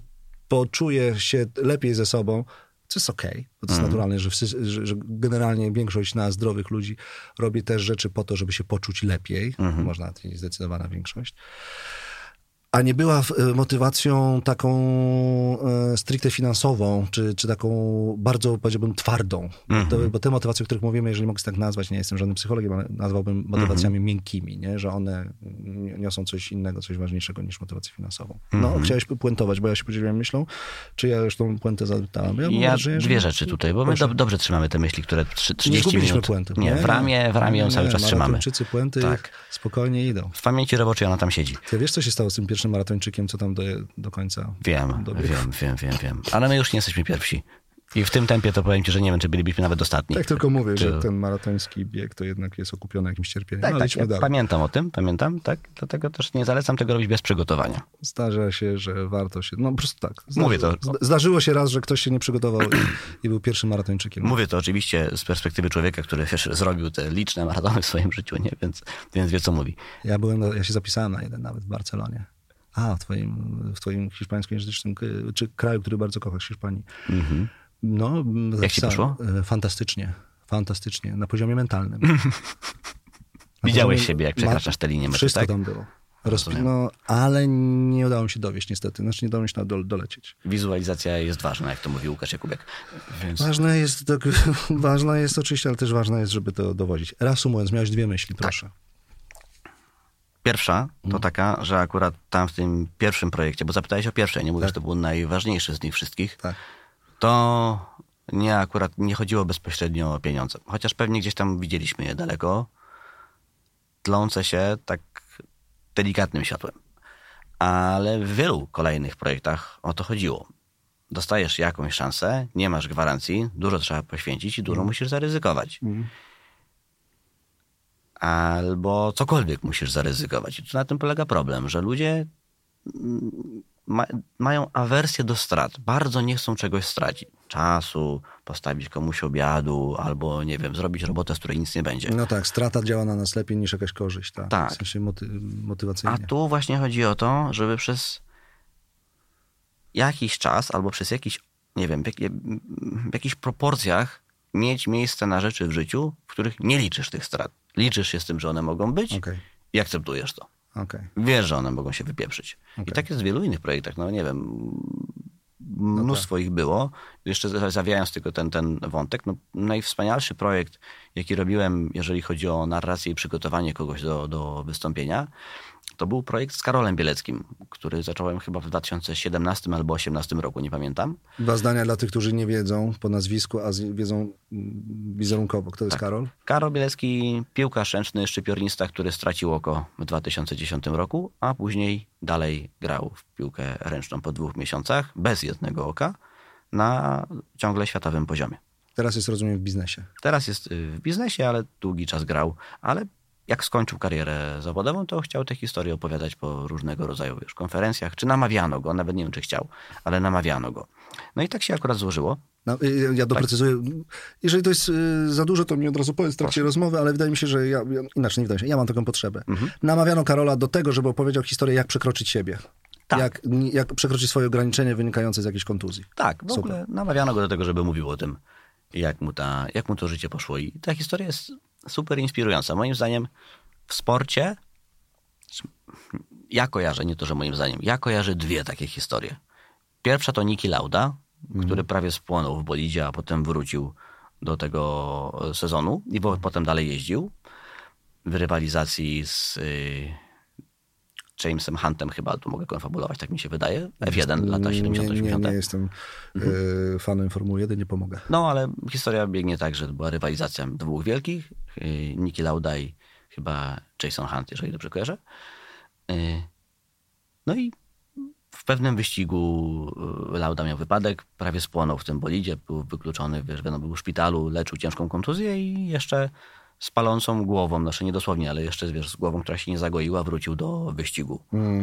poczuję się lepiej ze sobą, co jest okej, bo to jest naturalne, że, że, że generalnie większość nas, zdrowych ludzi, robi też rzeczy po to, żeby się poczuć lepiej. Można nawet powiedzieć zdecydowana większość. A nie była e, motywacją taką e, stricte finansową, czy, czy taką bardzo, powiedziałbym, twardą. To, bo te motywacje, o których mówimy, jeżeli mogę się tak nazwać, nie jestem żadnym psychologiem, ale nazwałbym motywacjami miękkimi, nie? że one ni- niosą coś innego, coś ważniejszego niż motywację finansową. No, chciałeś puentować, bo ja się podzieliłem myślą, czy ja już tą puentę zadałem? Ja, Ja że- dwie rzeczy tutaj, bo my Proszę. do, dobrze trzymamy te myśli, które trzy- 30 zgubiliśmy minut... puenty. Nie, w ramię, w ramię ją Nie, cały nie, czas trzymamy. Maratończycy puenty Tak. spokojnie idą. W pamięci roboczej ona tam siedzi. Ty wiesz, co się stało z tym pierwszym maratończykiem, co tam do, do końca Wiem, dobiegł? wiem, wiem, wiem, wiem. Ale my już nie jesteśmy pierwsi. I w tym tempie to powiem ci, że nie wiem, czy bylibyśmy nawet ostatni. Tak tylko mówię, Czy- że ten maratoński bieg to jednak jest okupiony jakimś cierpieniem. Tak, no, tak, ja pamiętam o tym, pamiętam, tak? Dlatego też nie zalecam tego robić bez przygotowania. Zdarza się, że warto się... No po prostu tak. Mówię to. zda- Zdarzyło się raz, że ktoś się nie przygotował i, i był pierwszym maratończykiem. Mówię to oczywiście z perspektywy człowieka, który wiesz, zrobił te liczne maratony w swoim życiu, nie? Więc, więc wie, co mówi. Ja byłem, ja się zapisałem na jeden nawet w Barcelonie. A, w twoim, w twoim hiszpańskojęzycznym, k- czy kraju, który bardzo kochasz, Hiszpanii. No, Mhm. Jak ci poszło? E, Fantastycznie. Fantastycznie. Na poziomie mentalnym. Na Widziałeś poziomie- siebie, jak przekraczasz te linie meczy, Wszystko tak? tam było. Rozpi- Rozumiem. no, ale nie udało mi się dowieść niestety. Znaczy nie udało mi się do, dolecieć. Wizualizacja jest ważna, jak to mówił Łukasz Jakubiek. Więc Ważne jest, tak, ważne jest oczywiście, ale też ważne jest, żeby to dowodzić. Reasumując, miałeś dwie myśli, Tak. Pierwsza Mm. to taka, że akurat tam w tym pierwszym projekcie, bo zapytałeś o pierwsze, nie mówię, Tak. że to był najważniejszy z nich wszystkich, Tak. to nie akurat nie chodziło bezpośrednio o pieniądze. Chociaż pewnie gdzieś tam widzieliśmy je daleko, tlące się tak delikatnym światłem. Ale w wielu kolejnych projektach o to chodziło. Dostajesz jakąś szansę, nie masz gwarancji, dużo trzeba poświęcić i dużo musisz zaryzykować. Albo cokolwiek musisz zaryzykować. I tu na tym polega problem, że ludzie mm, ma, mają awersję do strat. Bardzo nie chcą czegoś stracić. Czasu, postawić komuś obiadu, albo nie wiem, zrobić robotę, z której nic nie będzie. No tak, strata działa na nas lepiej niż jakaś korzyść. Tak. Tak. W sensie moty, motywacyjnie. A tu właśnie chodzi o to, żeby przez jakiś czas, albo przez jakiś, nie wiem, w, jak, w jakichś proporcjach mieć miejsce na rzeczy w życiu, w których nie liczysz tych strat. Liczysz się z tym, że one mogą być Okej, i akceptujesz to. okej. Wiesz, że one mogą się wypieprzyć. I Okej. tak jest w wielu innych projektach. No nie wiem, mnóstwo ich było. Jeszcze za- zawijając tylko ten, ten wątek, no, najwspanialszy projekt, jaki robiłem, jeżeli chodzi o narrację i przygotowanie kogoś do, do wystąpienia, to był projekt z Karolem Bieleckim, który zacząłem chyba w 2017 albo 2018 roku, nie pamiętam. Dwa zdania dla tych, którzy nie wiedzą po nazwisku, a wiedzą wizerunkowo. Kto Tak. jest Karol? Karol Bielecki, piłkarz ręczny, szczypiornista, który stracił oko w 2010 roku, a później dalej grał w piłkę ręczną po dwóch miesiącach, bez jednego oka, na ciągle światowym poziomie. Teraz jest, rozumiem, w biznesie. Teraz jest y, w biznesie, ale długi czas grał, ale jak skończył karierę zawodową, to chciał te historie opowiadać po różnego rodzaju już konferencjach, czy namawiano go, nawet nie wiem, czy chciał, ale namawiano go. No i tak się akurat złożyło, No, y, ja doprecyzuję. Jeżeli to jest y, za dużo, to mi od razu powiedz w trakcie rozmowy, ale wydaje mi się, że ja, ja inaczej nie wydaje się. Ja mam taką potrzebę. Mhm. Namawiano Karola do tego, żeby opowiedział historię, jak przekroczyć siebie. Tak. Jak, jak przekroczyć swoje ograniczenie wynikające z jakiejś kontuzji. Tak, w Super. ogóle namawiano go do tego, żeby mówił o tym, jak mu, ta, jak mu to życie poszło. I ta historia jest super inspirująca. Moim zdaniem w sporcie ja kojarzę, nie to, że moim zdaniem, ja kojarzę dwie takie historie. Pierwsza to Niki Lauda, który prawie spłonął w bolidzie, a potem wrócił do tego sezonu i wo- potem dalej jeździł w rywalizacji z y, Jamesem Huntem chyba, tu mogę konfabulować, tak mi się wydaje. F1 lata 70 Nie, nie, 80 nie jestem y, fanem Formuły 1, nie pomogę. No, ale historia biegnie tak, że była rywalizacja dwóch wielkich, Niki Lauda i chyba Jason Hunt, jeżeli dobrze kojarzę. Yy, No i w pewnym wyścigu yy, Lauda miał wypadek, prawie spłonął w tym bolidzie, był wykluczony, wiesz, no, był w szpitalu, leczył ciężką kontuzję i jeszcze z palącą głową, znaczy nie dosłownie, ale jeszcze wiesz, z głową, która się nie zagoiła, wrócił do wyścigu.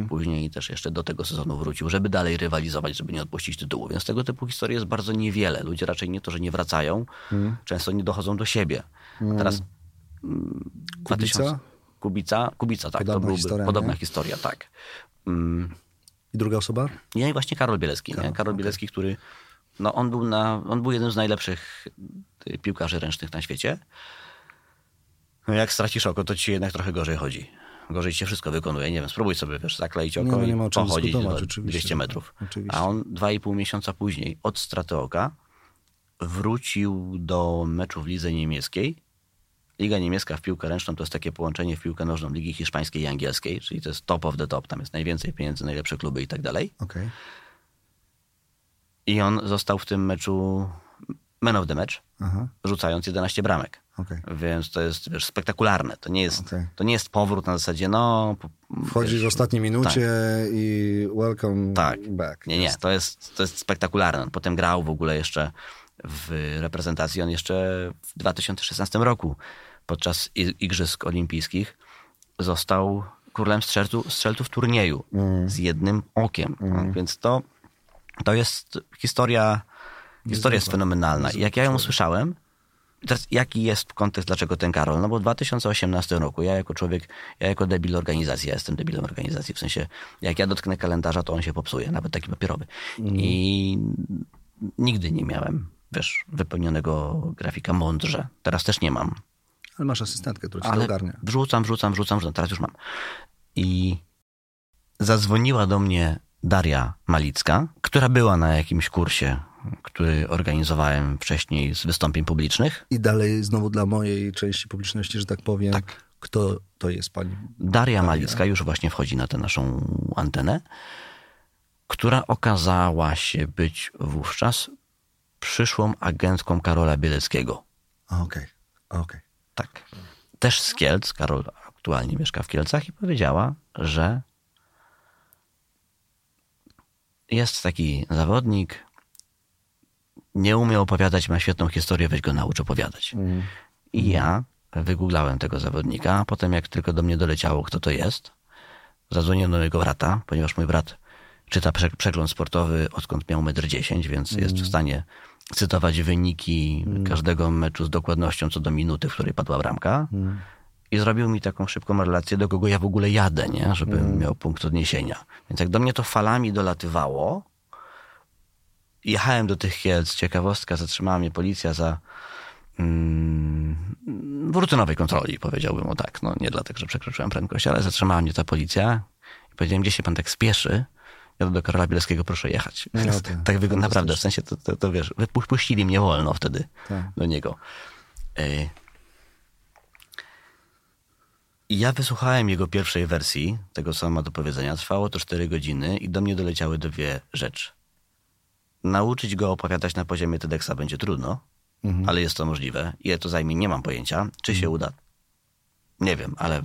Później też jeszcze do tego sezonu wrócił, żeby dalej rywalizować, żeby nie odpuścić tytułu. Więc tego typu historii jest bardzo niewiele. Ludzie raczej nie to, że nie wracają, często nie dochodzą do siebie. A teraz mm, Kubica? 2000 Kubica, Kubica, tak, Podobna to byłby historia, podobna nie? historia, tak. Mm, I druga osoba? nie, i właśnie Karol Bielecki. nie? Karol Bielecki, który no on był, na, on był jednym z najlepszych y, piłkarzy ręcznych na świecie. No jak stracisz oko, to ci jednak trochę gorzej chodzi. Gorzej ci się wszystko wykonuje. Nie wiem, spróbuj sobie, wiesz, zakleić oko Nie, no nie i czym pochodzić do oczywiście. 200 metrów. Oczywiście. A on dwa i pół miesiąca później od straty oka wrócił do meczu w lidze niemieckiej. Liga niemiecka w piłkę ręczną to jest takie połączenie w piłkę nożną Ligi Hiszpańskiej i Angielskiej, czyli to jest top of the top, tam jest najwięcej pieniędzy, najlepsze kluby i tak dalej. Okej. I on został w tym meczu man of the match, Aha, rzucając 11 bramek. okej. Więc to jest wiesz, spektakularne. To nie, jest, Okej. to nie jest powrót na zasadzie, no... po- Wchodzi wiesz, w ostatniej minucie i welcome Tak. back. Nie, nie, to jest, to jest spektakularne. On potem grał w ogóle jeszcze w reprezentacji. On jeszcze w 2016 roku podczas Igrzysk Olimpijskich został królem strzelców, strzelców turnieju z jednym okiem. Więc to, to jest historia, historia jest fenomenalna. Jak ja ją usłyszałem, teraz jaki jest kontekst, dlaczego ten Karol? No bo w 2018 roku ja jako człowiek, ja jako debil organizacji, ja jestem debilem organizacji, w sensie jak ja dotknę kalendarza, to on się popsuje, nawet taki papierowy. I nigdy nie miałem, wiesz, wypełnionego grafika mądrze. Teraz też nie mam. Ale masz asystentkę, która Ale ogarnia. wrzucam, wrzucam, wrzucam, wrzucam, teraz już mam. I zadzwoniła do mnie Daria Malicka, która była na jakimś kursie, który organizowałem wcześniej z wystąpień publicznych. I dalej znowu dla mojej części publiczności, że tak powiem, Tak. kto to jest pani? Daria Malicka już właśnie wchodzi na tę naszą antenę, która okazała się być wówczas przyszłą agentką Karola Bieleckiego. Okej, okej. Tak. Też z Kielc. Karol aktualnie mieszka w Kielcach i powiedziała, że jest taki zawodnik, nie umie opowiadać, ma świetną historię, weź go naucz opowiadać. I ja wygooglałem tego zawodnika, a potem jak tylko do mnie doleciało, kto to jest, zadzwoniłem do mojego brata, ponieważ mój brat czyta prze- przegląd sportowy odkąd miał 1,10 m, więc jest w stanie cytować wyniki każdego meczu z dokładnością co do minuty, w której padła bramka. I zrobił mi taką szybką relację, do kogo ja w ogóle jadę, nie? żeby miał punkt odniesienia. Więc jak do mnie to falami dolatywało, jechałem do tych Kielc, ciekawostka, zatrzymała mnie policja za mm, w rutynowej kontroli, powiedziałbym o tak. No nie dlatego, że przekroczyłem prędkość, ale zatrzymała mnie ta policja i powiedziałem, gdzie się pan tak spieszy? Ja do Karola Bielskiego proszę jechać. No tak, tak wygląda naprawdę, w sensie to, to, to wiesz, wypu- puścili mnie wolno wtedy Tak. do niego. I ja wysłuchałem jego pierwszej wersji, tego co ma do powiedzenia. Trwało to 4 godziny i do mnie doleciały dwie rzeczy. Nauczyć go opowiadać na poziomie TEDxa będzie trudno, ale jest to możliwe. Ile to zajmie, nie mam pojęcia. Czy się uda? Nie wiem, ale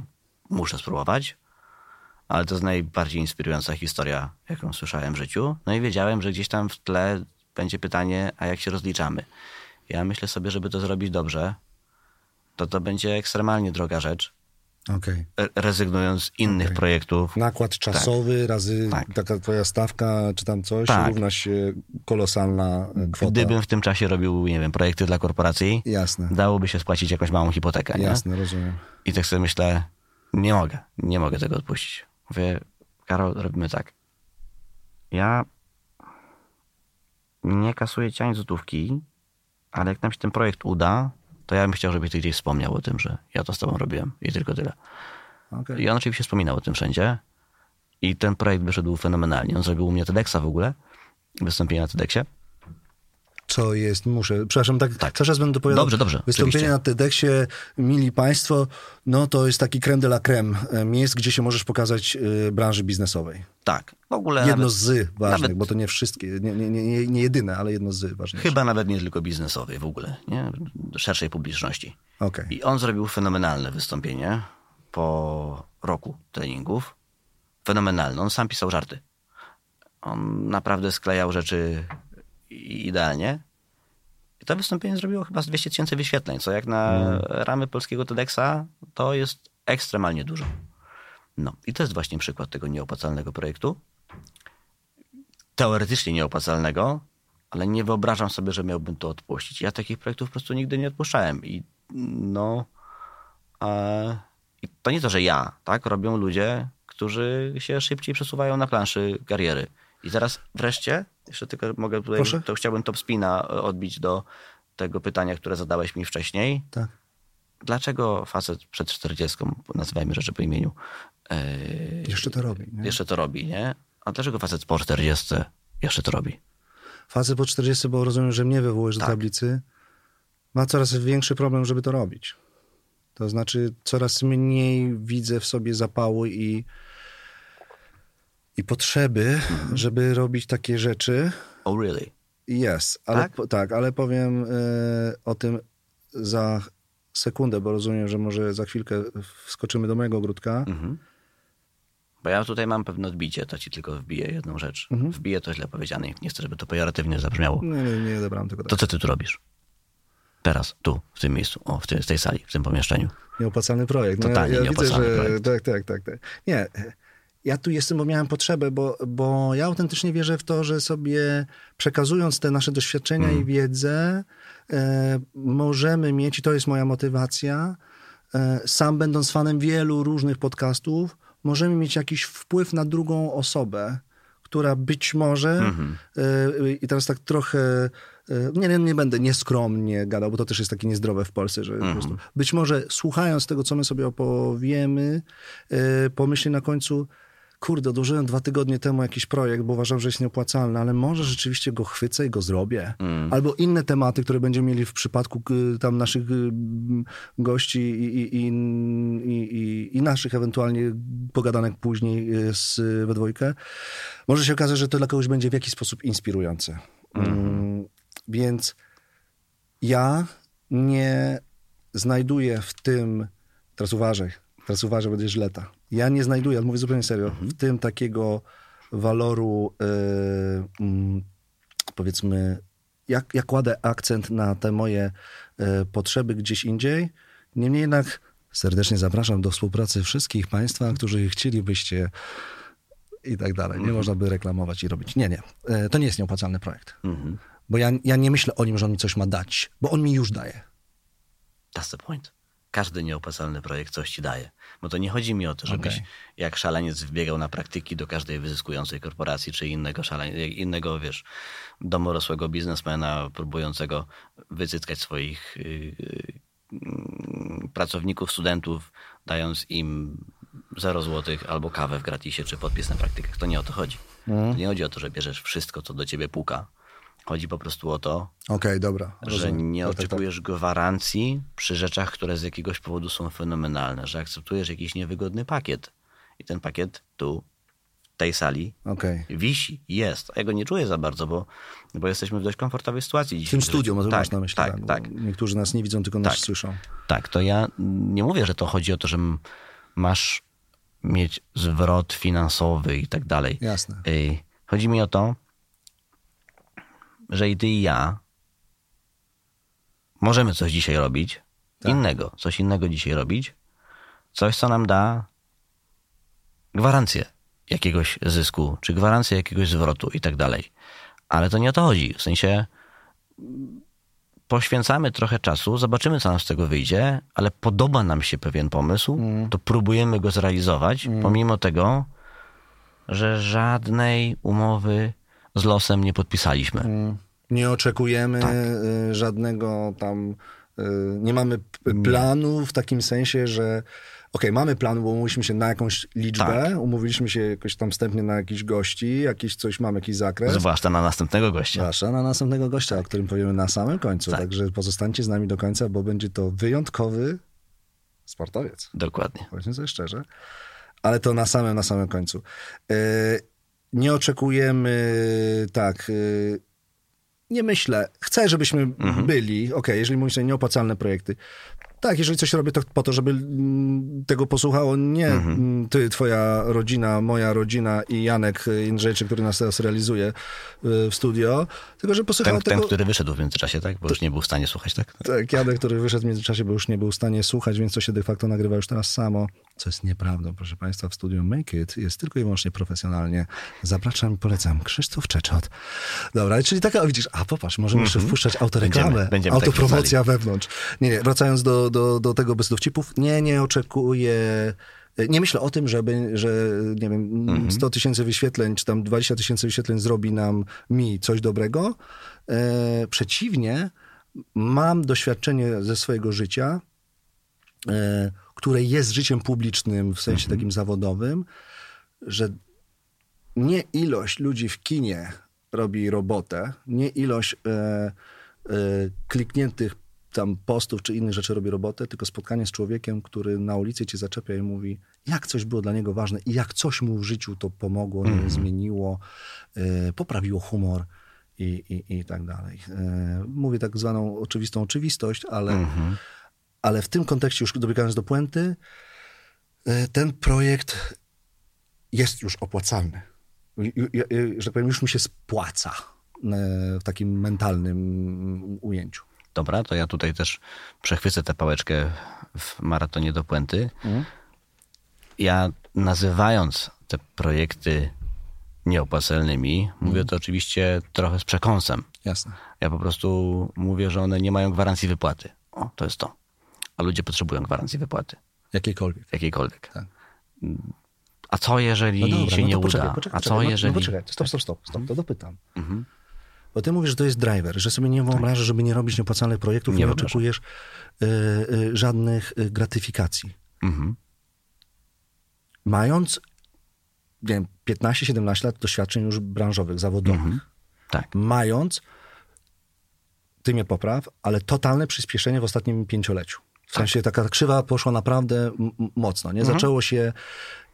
muszę spróbować. Ale to jest najbardziej inspirująca historia, jaką słyszałem w życiu. No i wiedziałem, że gdzieś tam w tle będzie pytanie, a jak się rozliczamy? Ja myślę sobie, żeby to zrobić dobrze, to to będzie ekstremalnie droga rzecz. Okej. re- rezygnując z innych Okej. projektów. Nakład czasowy razy Tak. taka twoja stawka, czy tam coś, Tak. równa się kolosalna e, kwota. Gdybym w tym czasie robił, nie wiem, projekty dla korporacji, Jasne, dałoby się spłacić jakąś małą hipotekę, nie? jasne, rozumiem. I tak sobie myślę, nie mogę, nie mogę tego odpuścić. Mówię, Karol, robimy tak. Ja nie kasuję ci ani złotówki, ale jak nam się ten projekt uda, to ja bym chciał, żebyś ty gdzieś wspomniał o tym, że ja to z tobą robiłem i tylko tyle. Okej. I on oczywiście wspominał o tym wszędzie. I ten projekt wyszedł fenomenalnie. On zrobił u mnie TEDxa w ogóle, wystąpienie na TEDxie. Co jest, muszę, przepraszam, tak, Tak. cały czas będę dopowiadał. Dobrze, dobrze, Wystąpienie oczywiście. na TEDxie, mili państwo, no to jest taki creme de la creme, miejsc, gdzie się możesz pokazać e, branży biznesowej. Tak, w ogóle Jedno nawet, z ważnych, nawet- bo to nie wszystkie, nie, nie, nie, nie- jedyne, ale jedno z ważnych. chyba nawet nie tylko biznesowej w ogóle, nie? szerszej publiczności. Okej. I on zrobił fenomenalne wystąpienie po roku treningów. Fenomenalne. On sam pisał żarty. On naprawdę sklejał rzeczy idealnie. I to wystąpienie zrobiło chyba z 200 tysięcy wyświetleń, co jak na ramy polskiego TEDxa to jest ekstremalnie dużo. No i to jest właśnie przykład tego nieopłacalnego projektu. Teoretycznie nieopłacalnego, ale nie wyobrażam sobie, że miałbym to odpuścić. Ja takich projektów po prostu nigdy nie odpuszczałem. I no. E, I to nie to, że ja, tak? Robią ludzie, którzy się szybciej przesuwają na planszy kariery. I teraz wreszcie, jeszcze tylko mogę tutaj, Proszę. to chciałbym top spina odbić do tego pytania, które zadałeś mi wcześniej. Tak. Dlaczego facet przed 40, nazywajmy rzeczy po imieniu, e, Jeszcze to robi. Nie? jeszcze to robi, nie? A dlaczego facet po 40 jeszcze to robi? Facet po 40, bo rozumiem, że mnie wywołujesz do Tak. tablicy, ma coraz większy problem, żeby to robić. To znaczy, coraz mniej widzę w sobie zapału i, i potrzeby, Mhm. żeby robić takie rzeczy. Oh really? Jest, ale, Tak? po, tak, ale powiem e, o tym za sekundę, bo rozumiem, że może za chwilkę wskoczymy do mojego ogródka. Mhm. Bo ja tutaj mam pewne odbicie, to ci tylko wbiję jedną rzecz. Mhm. Wbiję to źle powiedziane, nie chcę, żeby to pejoratywnie zabrzmiało. Nie, nie, nie odebrałem tego To tak. co ty tu robisz? Teraz, tu, w tym miejscu, o, w, tej- w tej sali, w tym pomieszczeniu. Nieopłacalny projekt. No, Totalnie ja, widzę, że projekt. tak, tak, tak, tak. Nie, ja tu jestem, bo miałem potrzebę, bo, bo ja autentycznie wierzę w to, że sobie przekazując te nasze doświadczenia Mhm. i wiedzę, e, możemy mieć, i to jest moja motywacja, e, sam będąc fanem wielu różnych podcastów, możemy mieć jakiś wpływ na drugą osobę, która być może, Mhm. e, i teraz tak trochę, e, nie, nie, nie będę nieskromnie gadał, bo to też jest takie niezdrowe w Polsce, że Mhm. po prostu być może słuchając tego, co my sobie opowiemy, e, pomyśli na końcu, kurde, odłożyłem dwa tygodnie temu jakiś projekt, bo uważam, że jest nieopłacalny, ale może rzeczywiście go chwycę i go zrobię. Mm. Albo inne tematy, które będziemy mieli w przypadku y, tam naszych y, gości i, i, i, i, naszych ewentualnie pogadanek później y, z, we dwójkę. Może się okazać, że to dla kogoś będzie w jakiś sposób inspirujące. Mm, więc ja nie znajduję w tym, teraz uważaj, teraz uważaj, będzie źleta. Ja nie znajduję, ale mówię zupełnie serio, w tym takiego waloru, yy, mm, powiedzmy, jak, ja kładę akcent na te moje e, potrzeby gdzieś indziej. Niemniej jednak serdecznie zapraszam do współpracy wszystkich Państwa, którzy chcielibyście i tak dalej. Nie można by reklamować i robić. Nie, nie. E, To nie jest nieopłacalny projekt. Mhm. Bo ja, ja nie myślę o nim, że on mi coś ma dać, bo on mi już daje. That's the point. Każdy nieopłacalny projekt coś ci daje. Bo to nie chodzi mi o to, żebyś Okej. jak szaleniec wbiegał na praktyki do każdej wyzyskującej korporacji, czy innego, szalenie, innego wiesz, domorosłego biznesmena próbującego wycyckać swoich yy, yy, pracowników, studentów, dając im 0 złotych albo kawę w gratisie, czy podpis na praktykach. To nie o to chodzi. Mhm. To nie chodzi o to, że bierzesz wszystko, co do ciebie puka. Chodzi po prostu o to, Okej, dobra. że rozumiem. nie Tak, tak, tak. oczekujesz gwarancji przy rzeczach, które z jakiegoś powodu są fenomenalne, że akceptujesz jakiś niewygodny pakiet i ten pakiet tu, w tej sali, Okej. wisi, jest. A ja go nie czuję za bardzo, bo, bo jesteśmy w dość komfortowej sytuacji W dzisiaj. tym studiu, może tak, masz na myśli. Tak, bo tak, Niektórzy nas nie widzą, tylko nas Tak. słyszą. tak. To ja nie mówię, że to chodzi o to, że masz mieć zwrot finansowy i tak dalej. Jasne. Chodzi mi o to, że i ty i ja możemy coś dzisiaj robić, Tak. innego, coś innego dzisiaj robić, Coś, co nam da gwarancję jakiegoś zysku, czy gwarancję jakiegoś zwrotu i tak dalej. Ale to nie o to chodzi. W sensie poświęcamy trochę czasu, zobaczymy, co nam z tego wyjdzie, ale podoba nam się pewien pomysł, to próbujemy go zrealizować, pomimo tego, że żadnej umowy z losem nie podpisaliśmy. Nie oczekujemy Tak. y, żadnego tam, y, nie mamy planu w takim sensie, że okej, mamy plan, bo umówiliśmy się na jakąś liczbę, Tak. umówiliśmy się jakoś tam wstępnie na jakichś gości, jakiś coś, mamy jakiś zakres. Zwłaszcza na następnego gościa. Zwłaszcza na następnego gościa, o którym powiemy na samym końcu. Tak. Także pozostańcie z nami do końca, bo będzie to wyjątkowy sportowiec. Dokładnie. Powiedzmy sobie szczerze. Ale to na samym, na samym końcu. E, nie oczekujemy, tak, e, nie myślę. Chcę, żebyśmy Mhm. byli, okej, jeżeli mówisz o nieopłacalne projekty. Tak, jeżeli coś robię, to po to, żeby mm, tego posłuchało nie Mhm. mm, ty, twoja rodzina, moja rodzina i Janek Jędrzejczyk, który nas teraz realizuje y, w studio, tylko że posłuchało Ten, ten, tego... który wyszedł w międzyczasie, tak? Bo już nie był w stanie słuchać, tak? Tak, Janek, który wyszedł w międzyczasie, bo już nie był w stanie słuchać, więc to się de facto nagrywa już teraz samo. Co jest nieprawdą, proszę Państwa, w studiu Make It jest tylko i wyłącznie profesjonalnie. Zapraszam i polecam Krzysztof Czeczot. Dobra, czyli taka, widzisz, a popatrz, możemy jeszcze wpuszczać autoreklamę, Będziemy- będziemy tak autopromocja wewnątrz. Nie, nie, wracając do, do, do tego bez dowcipów, nie, nie oczekuję... Nie myślę o tym, żeby, że nie wiem, 100 tysięcy wyświetleń, czy tam 20 tysięcy wyświetleń zrobi nam, mi coś dobrego. E, przeciwnie, mam doświadczenie ze swojego życia, e, które jest życiem publicznym w sensie takim zawodowym, że nie ilość ludzi w kinie robi robotę, nie ilość e, e, klikniętych tam postów czy innych rzeczy robi robotę, tylko spotkanie z człowiekiem, który na ulicy cię zaczepia i mówi, jak coś było dla niego ważne i jak coś mu w życiu to pomogło, nie wiem, zmieniło, e, poprawiło humor i, i, i tak dalej. E, mówię tak zwaną oczywistą oczywistość, ale, ale w tym kontekście już dobiegając do puenty, e, ten projekt jest już opłacalny. Że tak powiem, już mi się spłaca w takim mentalnym ujęciu. Dobra, to ja tutaj też przechwycę tę pałeczkę w maratonie do puenty. Ja nazywając te projekty nieopłacalnymi, mówię to oczywiście trochę z przekąsem. Jasne. Ja po prostu mówię, że one nie mają gwarancji wypłaty. O, to jest to. A ludzie potrzebują gwarancji wypłaty. Jakiejkolwiek. Jakiejkolwiek. Tak. A co jeżeli No dobra, się no nie to uda? poczekaj, poczekaj, A co poczekaj. No- jeżeli... No poczekaj, stop, stop, stop, stop, to dopytam. Bo ty mówisz, że to jest driver, że sobie nie wyobrażasz, żeby nie robić nieopłacalnych projektów, Nie nie, oczekujesz y, y, żadnych y, gratyfikacji. Mhm. Mając nie wiem, 15-17 lat doświadczeń już branżowych, zawodowych, Tak. mając, ty mnie popraw, ale totalne przyspieszenie w ostatnim pięcioleciu. W sensie taka krzywa poszła naprawdę mocno. Nie? Zaczęło się,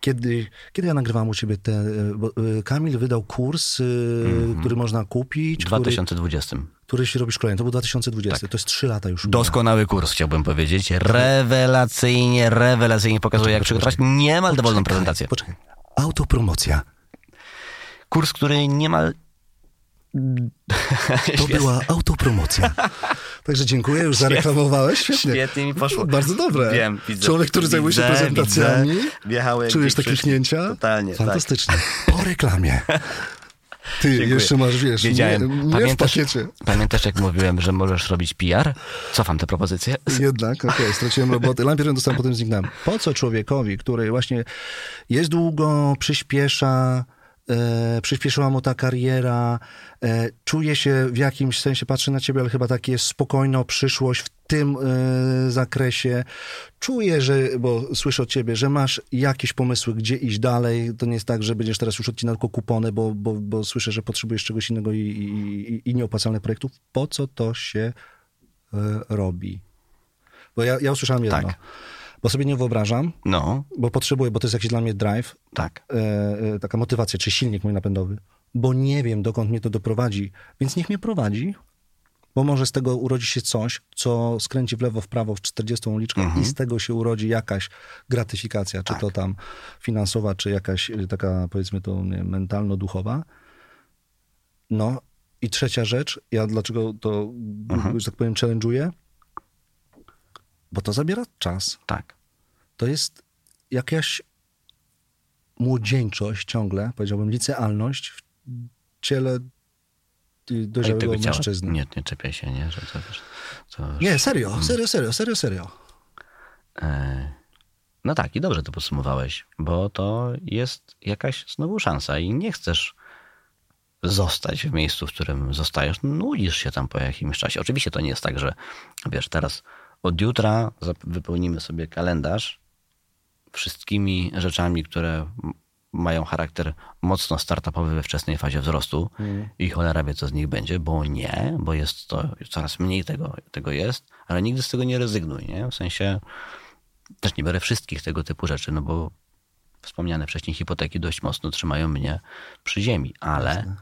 kiedy, kiedy ja nagrywałem u ciebie te... Bo, y, Kamil wydał kurs, y, który można kupić, W który, 2020. który się robi szkolenie. To był 2020. To jest trzy lata już. Doskonały kurs, chciałbym powiedzieć. Rewelacyjnie, rewelacyjnie pokazuje, jak przygotować niemal dowolną prezentację. Poczekaj. Autopromocja. Kurs, który niemal... To była autopromocja. Także dziękuję, już zareklamowałeś. Świetnie. Świetnie mi poszło. Bardzo dobre. Wiem, widzę. Człowiek, który zajmuje się prezentacjami. widzę. Czujesz takie knięcia? Totalnie, tak. Fantastycznie. Po reklamie. Ty Dziękuję. jeszcze masz, wiesz, Wiedziałem. nie, nie w Pamiętasz, pakiecie. pamiętasz, jak mówiłem, że możesz robić PR? Cofam tę propozycję. Jednak, okej, straciłem robotę. Najpierw dostałem, potem zniknąłem. Po co człowiekowi, który właśnie jest długo, przyspiesza, e, przyspieszyła mu ta kariera, e, czuje się w jakimś sensie, patrzy na ciebie, ale chyba tak jest spokojno, przyszłość w tym e, zakresie. Czuje, że, bo słyszę od ciebie, że masz jakieś pomysły, gdzie iść dalej. To nie jest tak, że będziesz teraz już odcinał tylko kupony, bo, bo, bo słyszę, że potrzebujesz czegoś innego i, i, i- i nieopłacalnych projektów. Po co to się e, robi? Bo ja, ja usłyszałem jedno. Tak. Bo sobie nie wyobrażam, No, bo potrzebuję, bo to jest jakiś dla mnie drive, tak. e, e, taka motywacja, czy silnik mój napędowy, bo nie wiem, dokąd mnie to doprowadzi. Więc niech mnie prowadzi, bo może z tego urodzi się coś, co skręci w lewo, w prawo, w 40 uliczkę i z tego się urodzi jakaś gratyfikacja, czy to tam finansowa, czy jakaś e, taka, powiedzmy to, mentalno-duchowa. No i trzecia rzecz, ja dlaczego to, że tak powiem, challenge'uję? Bo to zabiera czas. Tak. To jest jakaś młodzieńczość ciągle, powiedziałbym licealność w ciele dojrzałego mężczyzny. Nie, nie czepiaj się, nie? Że to, to już- Nie, serio, serio, serio, serio, serio. E, No tak, i dobrze to podsumowałeś, bo to jest jakaś znowu szansa i nie chcesz zostać w miejscu, w którym zostajesz. Nudzisz się tam po jakimś czasie. Oczywiście to nie jest tak, że wiesz, teraz od jutra wypełnimy sobie kalendarz wszystkimi rzeczami, które mają charakter mocno startupowy we wczesnej fazie wzrostu i cholera wie, co z nich będzie, bo nie, bo jest to, coraz mniej tego, tego jest, ale nigdy z tego nie rezygnuj, nie? W sensie też nie biorę wszystkich tego typu rzeczy, no bo wspomniane wcześniej hipoteki dość mocno trzymają mnie przy ziemi, ale,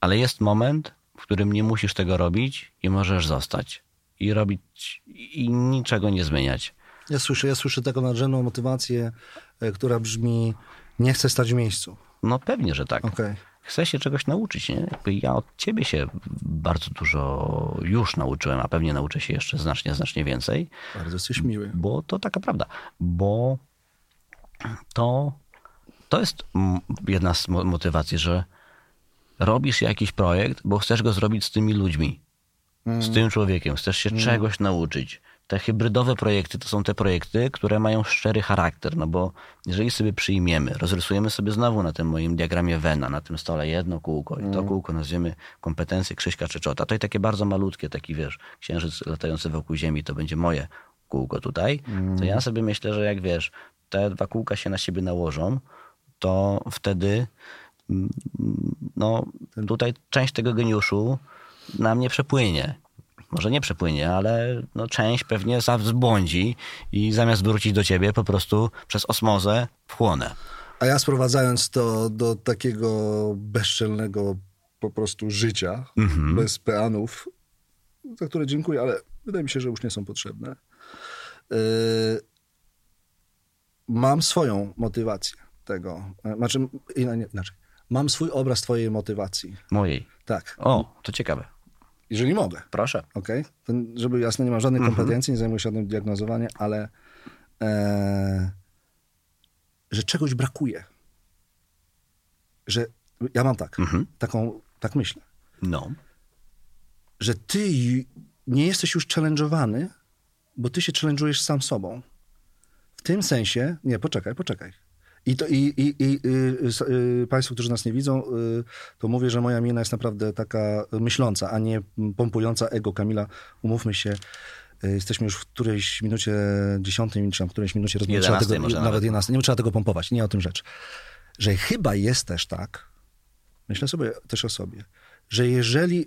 ale jest moment, w którym nie musisz tego robić i możesz zostać i robić i niczego nie zmieniać. Ja słyszę, ja słyszę taką nadrzędną motywację, e, która brzmi nie chcę stać w miejscu. No pewnie, że tak. Okej. Chcę się czegoś nauczyć, nie? Jakby ja od ciebie się bardzo dużo już nauczyłem, a pewnie nauczę się jeszcze znacznie, znacznie więcej. Bardzo jesteś miły. Bo to taka prawda. Bo to, to jest jedna z mo- motywacji, że robisz jakiś projekt, bo chcesz go zrobić z tymi ludźmi, z tym człowiekiem, chcesz się czegoś nauczyć. Te hybrydowe projekty to są te projekty, które mają szczery charakter, no bo jeżeli sobie przyjmiemy, rozrysujemy sobie znowu na tym moim diagramie Wena, na tym stole jedno kółko i to kółko nazwiemy kompetencje Krzyśka Czeczota, to i takie bardzo malutkie, taki wiesz, księżyc latający wokół Ziemi, to będzie moje kółko tutaj, to ja sobie myślę, że jak wiesz, te dwa kółka się na siebie nałożą, to wtedy mm, no tutaj część tego geniuszu na mnie przepłynie. Może nie przepłynie, ale no, część pewnie zbłądzi i zamiast wrócić do ciebie po prostu przez osmozę wchłonę. A ja sprowadzając to do takiego bezczelnego po prostu życia, bez peanów, za które dziękuję, ale wydaje mi się, że już nie są potrzebne. Yy, mam swoją motywację tego. E, Znaczy, inaczej. Mam swój obraz twojej motywacji. Mojej. Tak, O, to ciekawe. jeżeli mogę. Proszę. Okej? To Żeby jasne, nie mam żadnych kompetencji, nie zajmuję się żadnym diagnozowaniem, ale e, że czegoś brakuje. Że ja mam tak, taką, tak myślę, No. że ty nie jesteś już challenge'owany, bo ty się challenge'ujesz sam sobą. W tym sensie, nie, poczekaj, poczekaj. I, to, i, i, i y, y, Państwo, którzy nas nie widzą, y, to mówię, że moja mina jest naprawdę taka myśląca, a nie pompująca ego Kamila. Umówmy się, y, jesteśmy już w którejś minucie dziesiątej, czy w którejś minucie rozmowy. Trzeba 11 tego, może nawet nawet. 11. Nie trzeba tego pompować, nie o tym rzecz. Że chyba jest też tak, myślę sobie też o sobie, że jeżeli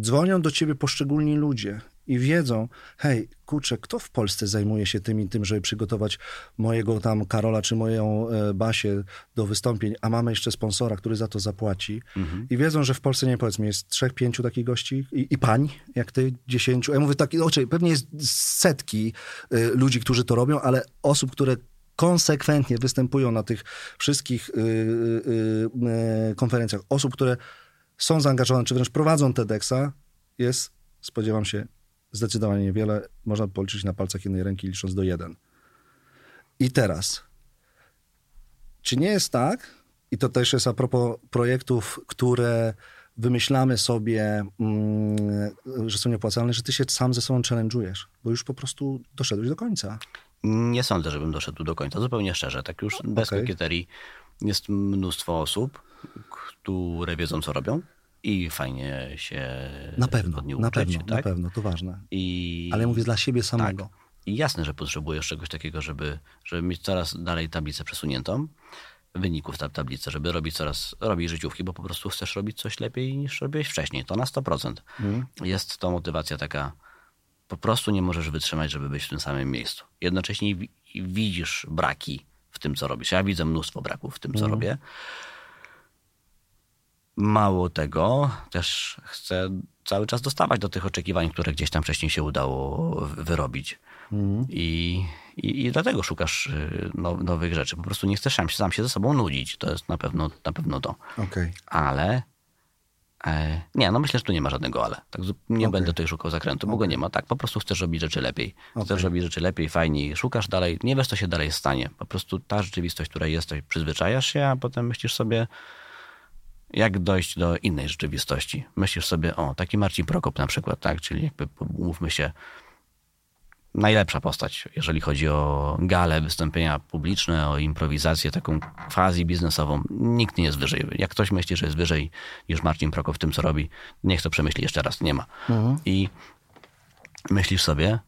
dzwonią do ciebie poszczególni ludzie i wiedzą, hej, kurczę, kto w Polsce zajmuje się tym i tym, żeby przygotować mojego tam Karola czy moją e, Basię do wystąpień, a mamy jeszcze sponsora, który za to zapłaci. I wiedzą, że w Polsce, nie powiedzmy, jest trzech, pięciu takich gości? I, i pań, jak ty, dziesięciu. Ja mówię taki, no, pewnie jest setki y, ludzi, którzy to robią, ale osób, które konsekwentnie występują na tych wszystkich y, y, y, konferencjach, osób, które są zaangażowane, czy wręcz prowadzą TEDxa, jest, spodziewam się, zdecydowanie niewiele. Można policzyć na palcach jednej ręki, licząc do jeden. I teraz, czy nie jest tak, i to też jest a propos projektów, które wymyślamy sobie, mm, że są nieopłacalne, że ty się sam ze sobą challenge'ujesz, bo już po prostu doszedłeś do końca. Nie sądzę, żebym doszedł do końca. Zupełnie szczerze. Tak już bez kokieterii. Jest mnóstwo osób, które wiedzą, co robią i fajnie się Na pewno, od na uczyć, pewno, na tak? pewno, to ważne. I... Ale mówię dla siebie samego. Tak. I jasne, że potrzebujesz czegoś takiego, żeby, żeby mieć coraz dalej tablicę przesuniętą, wyników ta tablicy, żeby robić coraz, robić życiówki, bo po prostu chcesz robić coś lepiej niż robiłeś wcześniej. To na 100%. Jest to motywacja taka, po prostu nie możesz wytrzymać, żeby być w tym samym miejscu. Jednocześnie wi- widzisz braki w tym, co robisz. Ja widzę mnóstwo braków w tym, co robię. Mało tego, też chcę cały czas dostawać do tych oczekiwań, które gdzieś tam wcześniej się udało wy- wyrobić. I, i, I dlatego szukasz y, now, nowych rzeczy. Po prostu nie chcesz sam, sam się ze sobą nudzić. To jest na pewno, na pewno to. Okej. Ale E, nie, no myślę, że tu nie ma żadnego ale. Tak, nie Okej. będę tutaj szukał zakrętu, bo go nie ma. Tak, po prostu chcesz robić rzeczy lepiej. Chcesz robić rzeczy lepiej, fajniej, szukasz dalej, nie wiesz, co się dalej stanie. Po prostu ta rzeczywistość, która jest, to przyzwyczajasz się, a potem myślisz sobie, jak dojść do innej rzeczywistości. Myślisz sobie, o, taki Marcin Prokop na przykład, tak, czyli jakby, umówmy się, najlepsza postać, jeżeli chodzi o gale, wystąpienia publiczne, o improwizację taką quasi biznesową. Nikt nie jest wyżej. Jak ktoś myśli, że jest wyżej niż Marcin Prokop w tym, co robi, niech to przemyśli jeszcze raz. Nie ma. I myślisz sobie,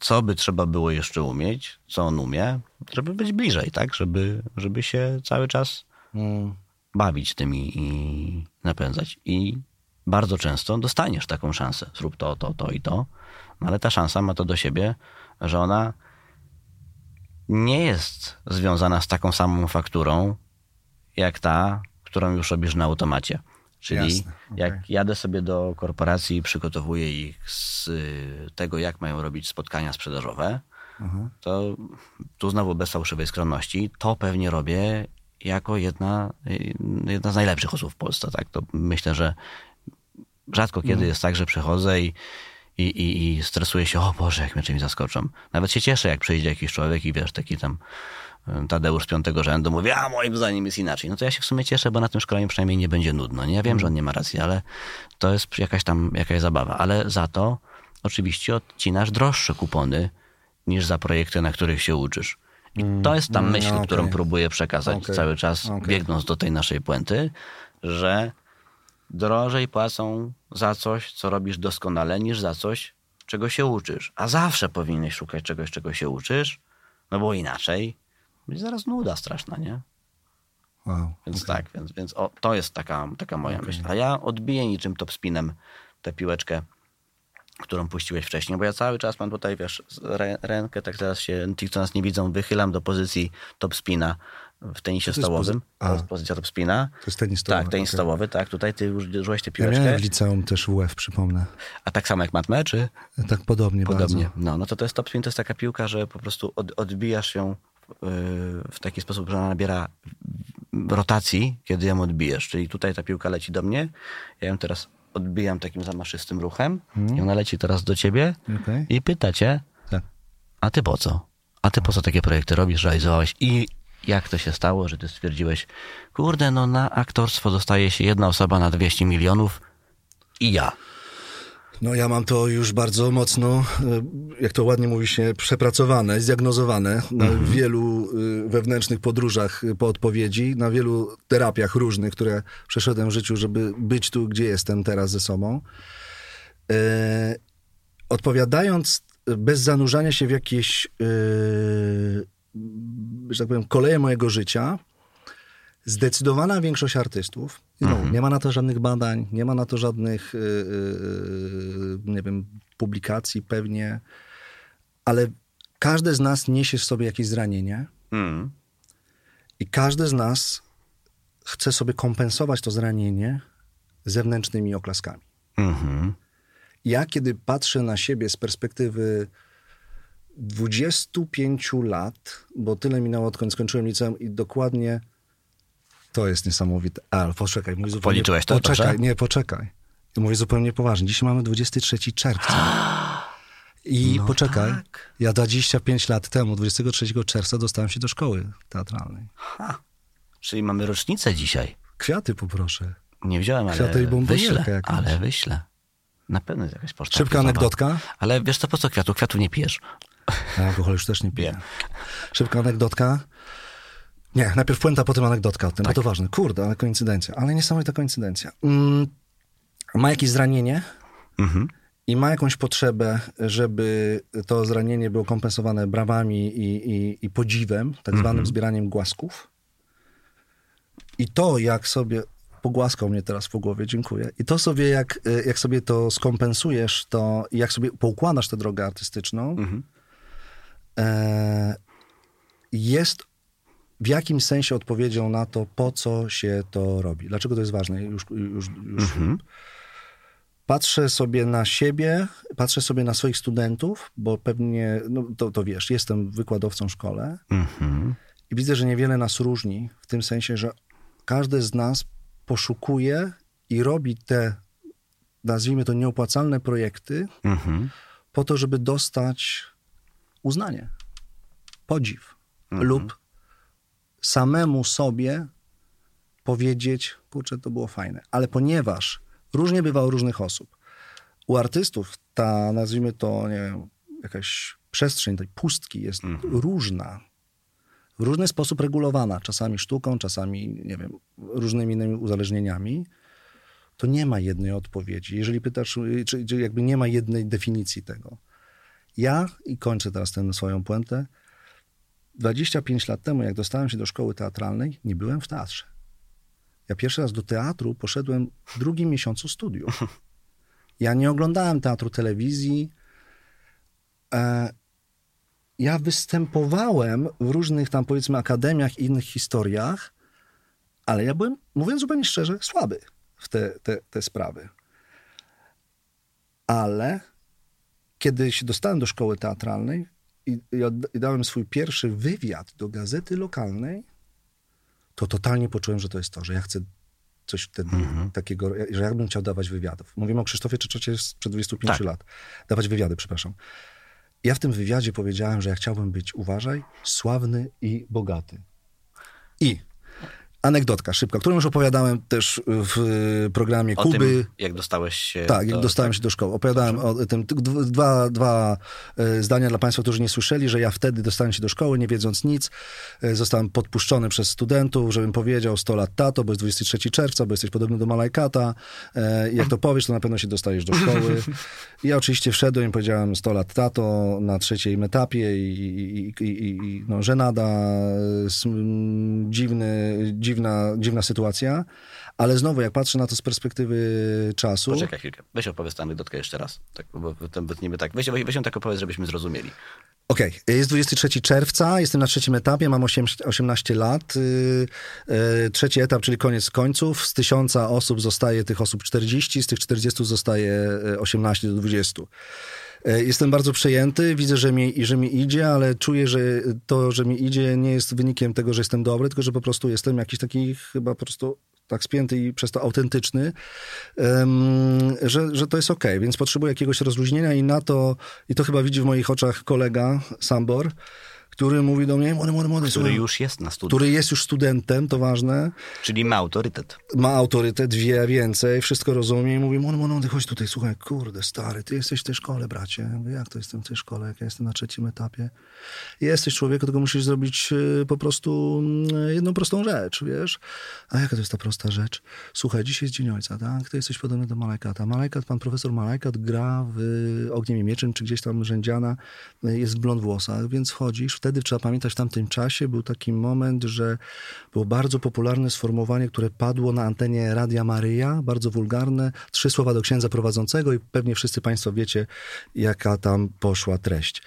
co by trzeba było jeszcze umieć, co on umie, żeby być bliżej, tak? Żeby, żeby się cały czas Mm. Bawić tym i, i napędzać. I bardzo często dostaniesz taką szansę. Zrób to, to, to i to. No ale ta szansa ma to do siebie, że ona nie jest związana z taką samą fakturą, jak ta, którą już robisz na automacie. Czyli Jasne, jak jadę sobie do korporacji i przygotowuję ich z y, tego, jak mają robić spotkania sprzedażowe, to tu znowu bez fałszywej skromności, to pewnie robię jako jedna, y, jedna z najlepszych osób w Polsce. Tak? To myślę, że rzadko kiedy jest tak, że przychodzę i, i, i, i stresuję się, o Boże, jak mnie czymś zaskoczą. Nawet się cieszę, jak przyjdzie jakiś człowiek i wiesz, taki tam y, Tadeusz z piątego rzędu mówi, a moim zdaniem jest inaczej. No to ja się w sumie cieszę, bo na tym szkoleniu przynajmniej nie będzie nudno. Nie? Ja wiem, że on nie ma racji, ale to jest jakaś tam jakaś zabawa. Ale za to oczywiście odcinasz droższe kupony niż za projekty, na których się uczysz. I to jest ta Mm, myśl, okej. którą próbuję przekazać Okej, cały czas, okej. biegnąc do tej naszej puenty, że drożej płacą za coś, co robisz doskonale, niż za coś, czego się uczysz. A zawsze powinieneś szukać czegoś, czego się uczysz, no bo inaczej będzie zaraz nuda straszna, nie? Wow. Więc tak, więc, więc o, to jest taka, taka moja myśl. A ja odbiję niczym top spinem tę piłeczkę, którą puściłeś wcześniej, bo ja cały czas mam tutaj, wiesz, rękę, tak teraz się, ci, co nas nie widzą, wychylam do pozycji top spina w tenisie stołowym. pozy- To jest pozycja top spina. To jest tenis stołowy, Tak, tenis okej. stołowy, tak. Tutaj ty już użyłeś tę Ja piłeczkę. miałem w liceum też WF, przypomnę. A tak samo jak matmę, czy? Tak podobnie, Podobnie. bardzo. No, no to to jest top spin, to jest taka piłka, że po prostu od, odbijasz ją yy, w taki sposób, że ona nabiera rotacji, kiedy ją odbijesz. Czyli tutaj ta piłka leci do mnie, ja ją teraz odbijam takim zamaszystym ruchem i ona leci teraz do ciebie Okej. i pyta cię, Tak. a ty po co? A ty po co takie projekty robisz, realizowałeś? I jak to się stało, że ty stwierdziłeś, kurde, no na aktorstwo dostaje się jedna osoba na 200 milionów i ja. No ja mam to już bardzo mocno, y, jak to ładnie mówi się, przepracowane, zdiagnozowane na wielu y, wewnętrznych podróżach y, po odpowiedzi, na wielu terapiach różnych, które przeszedłem w życiu, żeby być tu, gdzie jestem teraz ze sobą. E, Odpowiadając bez zanurzania się w jakieś, że tak powiem, koleje mojego życia, Zdecydowana większość artystów, i znowu, nie ma na to żadnych badań, nie ma na to żadnych, yy, yy, nie wiem, publikacji pewnie, ale każdy z nas niesie w sobie jakieś zranienie Mm. i każdy z nas chce sobie kompensować to zranienie zewnętrznymi oklaskami. Mhm. Ja, kiedy patrzę na siebie z perspektywy 25 lat, bo tyle minęło, odkąd skończyłem liceum i dokładnie to jest niesamowite. A, poczekaj, mówię zupełnie... Policzyłeś to, Poczekaj, proszę? nie, poczekaj. Mówię zupełnie poważnie. Dzisiaj mamy 23 czerwca. I No poczekaj, tak. ja 25 lat temu, 23 czerwca, dostałem się do szkoły teatralnej. Ha. Czyli mamy rocznicę dzisiaj. Kwiaty poproszę. Nie wziąłem, ale Kwiaty i wyślę. jakąś. Ale wyślę. Na pewno jest jakaś poczta. Szybka anegdotka. Ale wiesz co, po co kwiatu? Kwiatu nie pijesz. A alkohol już też nie piję. Szybka anegdotka. Nie, najpierw puenta, potem anegdotka o tym, Tak. to ważne. Kurde, ale koincydencja. Ale niesamowita koincydencja. Mm, ma jakieś zranienie Mhm. i ma jakąś potrzebę, żeby to zranienie było kompensowane brawami i, i, i podziwem, tak zwanym Mhm. zbieraniem głasków. I to, jak sobie pogłaskał mnie teraz po głowie, dziękuję. I to sobie, jak, y, jak sobie to skompensujesz, to i jak sobie poukładasz tę drogę artystyczną, Mhm. e, jest w jakimś sensie odpowiedzią na to, po co się to robi. Dlaczego to jest ważne? Już, już, już patrzę sobie na siebie, patrzę sobie na swoich studentów, bo pewnie, no to, to wiesz, jestem wykładowcą w szkole Mhm. i widzę, że niewiele nas różni w tym sensie, że każdy z nas poszukuje i robi te, nazwijmy to, nieopłacalne projekty Mhm. po to, żeby dostać uznanie, podziw lub samemu sobie powiedzieć, kurczę, to było fajne. Ale ponieważ różnie bywa u różnych osób, u artystów ta, nazwijmy to, nie wiem, jakaś przestrzeń tej pustki jest różna. W różny sposób regulowana, czasami sztuką, czasami, nie wiem, różnymi innymi uzależnieniami, to nie ma jednej odpowiedzi. Jeżeli pytasz, czy, czy jakby nie ma jednej definicji tego. Ja, i kończę teraz tę swoją puentę, 25 lat temu, jak dostałem się do szkoły teatralnej, nie byłem w teatrze. Ja pierwszy raz do teatru poszedłem w drugim miesiącu studiów. Ja nie oglądałem teatru telewizji. E, ja występowałem w różnych tam, powiedzmy, akademiach i innych historiach, ale ja byłem, mówiąc zupełnie szczerze, słaby w te, te, te sprawy. Ale kiedy się dostałem do szkoły teatralnej i, i, dałem swój pierwszy wywiad do gazety lokalnej, to totalnie poczułem, że to jest to, że ja chcę coś wtedy takiego, że ja bym chciał dawać wywiadów. Mówimy o Krzysztofie Czeczocie sprzed 25 Tak. lat. Dawać wywiady, przepraszam. Ja w tym wywiadzie powiedziałem, że ja chciałbym być, uważaj, sławny i bogaty. I anegdotka szybka, którą już opowiadałem też w programie O Kuby. tym, jak dostałeś się Tak, do, jak dostałem się do szkoły. Opowiadałem o tym. Dwa, dwa e, zdania dla Państwa, którzy nie słyszeli, że ja wtedy dostałem się do szkoły, nie wiedząc nic. E, Zostałem podpuszczony przez studentów, żebym powiedział 100 lat tato, bo jest 23 czerwca, bo jesteś podobny do Malajkata. Jak to powiesz, to na pewno się dostajesz do szkoły. Ja oczywiście wszedłem i powiedziałem 100 lat tato na trzecim etapie i, i, i, i, no, żenada, m, dziwny, dziwna, dziwna sytuacja. Ale znowu, jak patrzę na to z perspektywy czasu... Poczekaj chwilkę. Weź opowiedz tę anegdotkę jeszcze raz. Tak, bo niby tak. Weź, weź, ją tak opowiedz, żebyśmy zrozumieli. Okej, jest 23 czerwca, jestem na trzecim etapie, mam 8, 18 lat. Yy, yy, trzeci etap, czyli koniec końców. Z tysiąca osób zostaje tych osób 40, z tych 40 zostaje yy, 18 do 20. Yy, Jestem bardzo przejęty, widzę, że mi, że mi idzie, ale czuję, że to, że mi idzie, nie jest wynikiem tego, że jestem dobry, tylko że po prostu jestem jakiś taki chyba po prostu tak spięty i przez to autentyczny, że, że to jest okej, więc potrzebuję jakiegoś rozluźnienia i na to, i to chyba widzi w moich oczach kolega Sambor, który mówi do mnie, młody, młody, młody, Który już jest na studiu. który jest już studentem, to ważne, Czyli ma autorytet. ma autorytet, wie więcej, wszystko rozumie i mówi, młody, młody, chodź tutaj, słuchaj, kurde, stary, ty jesteś w tej szkole, bracie. Ja mówię, jak to jestem w tej szkole, jak ja jestem na trzecim etapie? Jesteś człowieku, tylko musisz zrobić y, po prostu mm, jedną prostą rzecz, wiesz? A jaka to jest ta prosta rzecz? Słuchaj, dzisiaj jest Dzień Ojca, tak? Ty jesteś podobny do Malajkata. Malajkat, pan profesor Malajkat gra w Ogniem i Mieczem, czy gdzieś tam rzędziana, y, jest w blond włosach, więc wchodzisz. Wtedy trzeba pamiętać, w tamtym czasie był taki moment, że było bardzo popularne sformułowanie, które padło na antenie Radia Maryja, bardzo wulgarne, trzy słowa do księdza prowadzącego i pewnie wszyscy państwo wiecie, jaka tam poszła treść.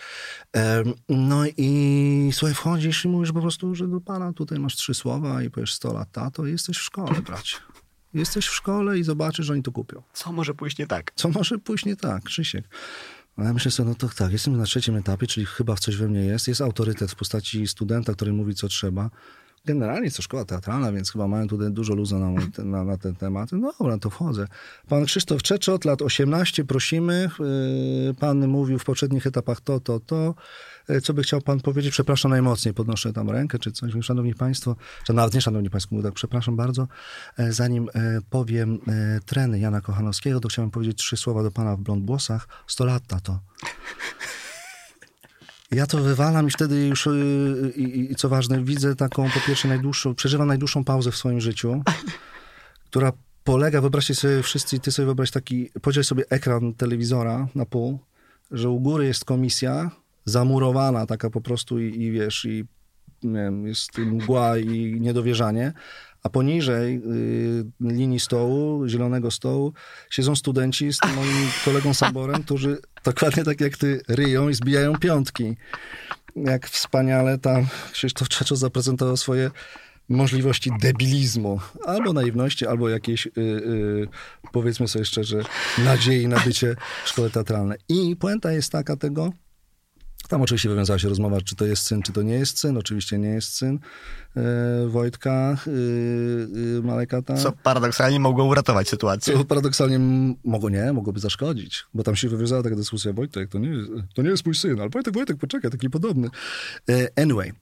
No i słuchaj, wchodzisz i mówisz po prostu, że do pana tutaj masz trzy słowa i powiesz 100 lat tato, jesteś w szkole, bracie. Jesteś w szkole i zobaczysz, że oni to kupią. Co może pójść nie tak? Co może pójść nie tak, Krzysiek? No ja myślę sobie, no to tak, jestem na trzecim etapie, czyli chyba w coś we mnie jest. Jest autorytet w postaci studenta, który mówi, co trzeba. Generalnie jest to szkoła teatralna, więc chyba mają tutaj dużo luzu na, mój, na, na ten temat. No dobra, to wchodzę. Pan Krzysztof Czeczot, lat 18, prosimy. Yy, Pan mówił w poprzednich etapach to, to, to. Yy, Co by chciał pan powiedzieć? Przepraszam najmocniej, podnoszę tam rękę czy coś. Szanowni państwo, czy nawet nie szanowni państwo, tak, przepraszam bardzo. E, Zanim powiem treny Jana Kochanowskiego, to chciałem powiedzieć trzy słowa do pana w blond włosach. 100 lat, tato. Ja to wywalam i wtedy już, y, i, i co ważne, widzę taką, po pierwsze, najdłuższą, przeżywam najdłuższą pauzę w swoim życiu, która polega, wyobraźcie sobie wszyscy, ty sobie wyobraź taki, podziel sobie ekran telewizora na pół, że u góry jest komisja, zamurowana taka po prostu i, i wiesz, i nie wiem, jest mgła i niedowierzanie, a poniżej y, linii stołu, zielonego stołu, siedzą studenci z tym moim kolegą Saborem, którzy dokładnie tak jak ty ryją i zbijają piątki. Jak wspaniale tam Krzysztof Czeczo zaprezentował swoje możliwości debilizmu, albo naiwności, albo jakiejś, y, y, powiedzmy sobie szczerze, nadziei na bycie w szkole teatralnej. I puenta jest taka tego, Tam oczywiście wywiązała się rozmowa, czy to jest syn, czy to nie jest syn. Oczywiście nie jest syn e, Wojtka e, e, Malekata. Co paradoksalnie mogło uratować sytuację. Co paradoksalnie mogło nie, mogłoby zaszkodzić, bo tam się wywiązała taka dyskusja, Wojtek, to nie jest, to nie jest mój syn, ale Wojtek, Wojtek, poczekaj, taki podobny. E, anyway,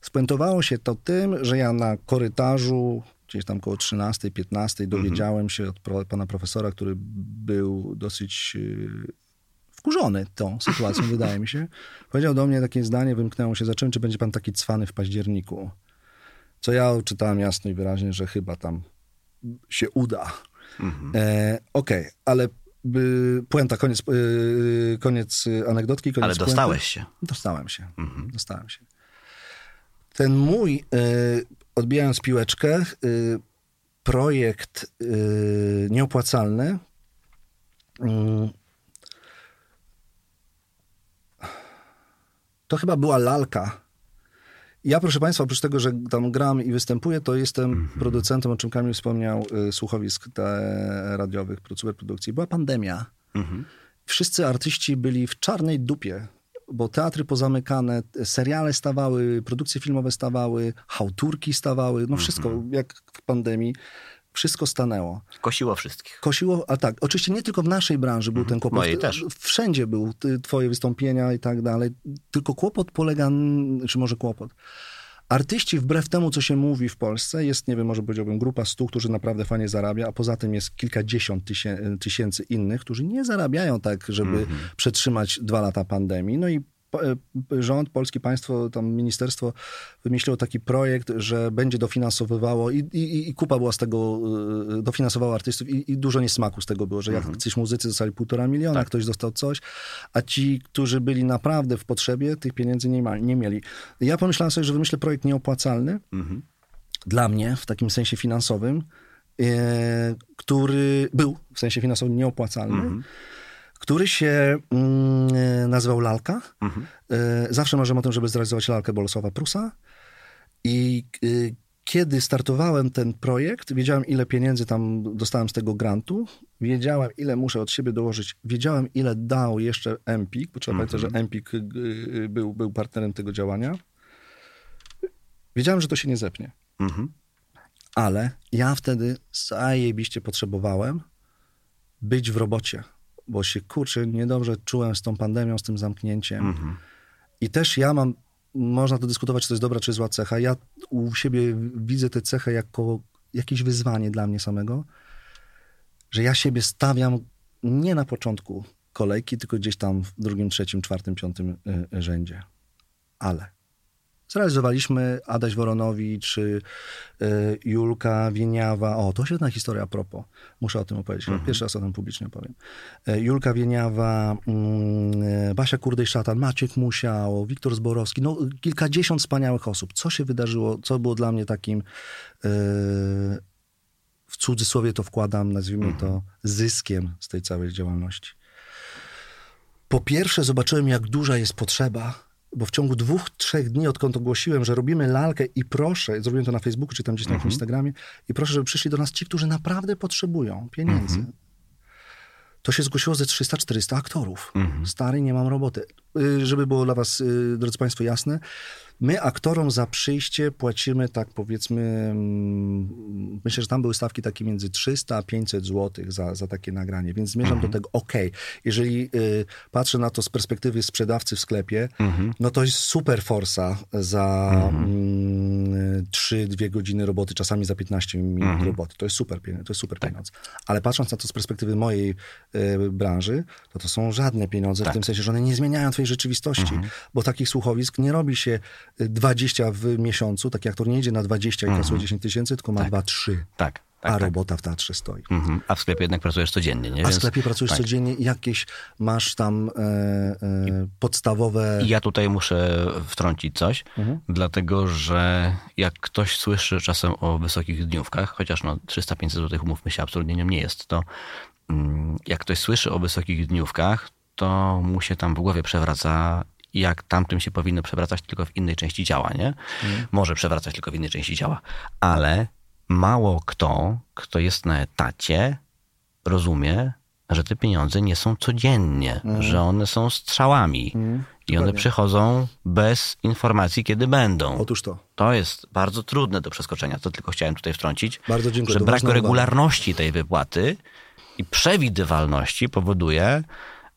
spuentowało się to tym, że ja na korytarzu, gdzieś tam koło 13, 15 dowiedziałem się od pro, pana profesora, który był dosyć e, wkurzony tą sytuacją, wydaje mi się. Powiedział do mnie takie zdanie, wymknęło się, zacząłem, czy będzie pan taki cwany w październiku. Co ja czytałem jasno i wyraźnie, że chyba tam się uda. E, Okej, ale by, puenta, koniec, y, koniec y, anegdotki. Koniec Ale puenty. dostałeś się. Dostałem się. Dostałem się. Ten mój, y, odbijając piłeczkę, y, projekt y, nieopłacalny to chyba była lalka. Ja, proszę Państwa, oprócz tego, że tam gram i występuję, to jestem producentem, o czym Kamil wspomniał, y, słuchowisk te radiowych, superprodukcji. Była pandemia. Wszyscy artyści byli w czarnej dupie, bo teatry pozamykane, seriale stawały, produkcje filmowe stawały, hałturki stawały, no wszystko, jak w pandemii, wszystko stanęło. Kosiło wszystkich. Kosiło, a tak, oczywiście nie tylko w naszej branży był ten kłopot. Mojej też. Wszędzie był, ty, twoje wystąpienia i tak dalej. Tylko kłopot polega, czy może kłopot. Artyści, wbrew temu, co się mówi w Polsce, jest, nie wiem, może powiedziałbym, grupa stu, którzy naprawdę fajnie zarabia, a poza tym jest kilkadziesiąt tysię- tysięcy innych, którzy nie zarabiają tak, żeby przetrzymać dwa lata pandemii. No i rząd, polskie państwo, tam ministerstwo wymyśliło taki projekt, że będzie dofinansowywało i, i, i kupa była z tego, y, dofinansowała artystów i, i dużo niesmaku z tego było, że jak coś muzycy dostali półtora miliona, ktoś dostał coś, a ci, którzy byli naprawdę w potrzebie, tych pieniędzy nie, ma, nie mieli. Ja pomyślałem sobie, że wymyślę projekt nieopłacalny dla mnie, w takim sensie finansowym, e, który był w sensie finansowym nieopłacalny, który się e, nazywał Lalka. E, zawsze marzyłem o tym, żeby zrealizować lalkę Bolesława Prusa. I e, kiedy startowałem ten projekt, wiedziałem, ile pieniędzy tam dostałem z tego grantu, wiedziałem, ile muszę od siebie dołożyć, wiedziałem, ile dał jeszcze Empik, bo trzeba pamiętać, że Empik y, y, był, był partnerem tego działania. Wiedziałem, że to się nie zepnie. Mhm. Ale ja wtedy zajebiście potrzebowałem być w robocie, bo się kurczę niedobrze czułem z tą pandemią, z tym zamknięciem. Mhm. I też ja mam, można to dyskutować, czy to jest dobra, czy zła cecha. Ja u siebie widzę tę cechę jako jakieś wyzwanie dla mnie samego, że ja siebie stawiam nie na początku kolejki, tylko gdzieś tam w drugim, trzecim, czwartym, piątym y, rzędzie. Ale zrealizowaliśmy Adaś Woronowicz, y, y, Julka Wieniawa. O, to świetna historia a propos. Muszę o tym opowiedzieć. Pierwszy raz o tym publicznie powiem. Y, Julka Wieniawa, mm, Basia Kurdej-Szatan, Maciek Musiał, Wiktor Zborowski. No, kilkadziesiąt wspaniałych osób. Co się wydarzyło? Co było dla mnie takim w cudzysłowie to wkładam, nazwijmy to, zyskiem z tej całej działalności. Po pierwsze, zobaczyłem, jak duża jest potrzeba, bo w ciągu dwóch, trzech dni, odkąd ogłosiłem, że robimy lalkę i proszę, zrobiłem to na Facebooku, czy tam gdzieś na jakimś Instagramie, i proszę, żeby przyszli do nas ci, którzy naprawdę potrzebują pieniędzy. To się zgłosiło ze 300-400 aktorów. Stary, nie mam roboty. Y, Żeby było dla was, y, drodzy państwo, jasne, my aktorom za przyjście płacimy tak powiedzmy, mm, myślę, że tam były stawki takie między 300 a 500 zł za, za takie nagranie, więc zmierzam do tego, okej, jeżeli y, patrzę na to z perspektywy sprzedawcy w sklepie, no to jest super forsa za mm, 3-2 godziny roboty, czasami za 15 minut roboty. To jest super, pieniądze, to jest super pieniądze. Ale patrząc na to z perspektywy mojej y, branży, to to są żadne pieniądze, w tym sensie, że one nie zmieniają twojej rzeczywistości, bo takich słuchowisk nie robi się y, 20 w miesiącu, taki aktor nie jedzie na 20 i pracuje 10 tysięcy, tylko ma 2-3, Tak. a tak, tak. robota w teatrze stoi. Mhm. A w sklepie jednak pracujesz codziennie, nie? A w Więc- sklepie pracujesz tak. codziennie i jakieś masz tam e, e, podstawowe... I ja tutaj muszę wtrącić coś, dlatego że jak ktoś słyszy czasem o wysokich dniówkach, chociaż no 300-500 zł, umówmy się, absolutnie nią nie jest, to mm, jak ktoś słyszy o wysokich dniówkach, to mu się tam w głowie przewraca, jak tamtym się powinno przewracać tylko w innej części ciała, nie? Może przewracać tylko w innej części ciała, ale mało kto, kto jest na etacie, rozumie, że te pieniądze nie są codziennie, że one są strzałami. I one przychodzą bez informacji, kiedy będą. Otóż to. To jest bardzo trudne do przeskoczenia. To tylko chciałem tutaj wtrącić. Bardzo dziękuję. Że brak regularności tej wypłaty i przewidywalności powoduje,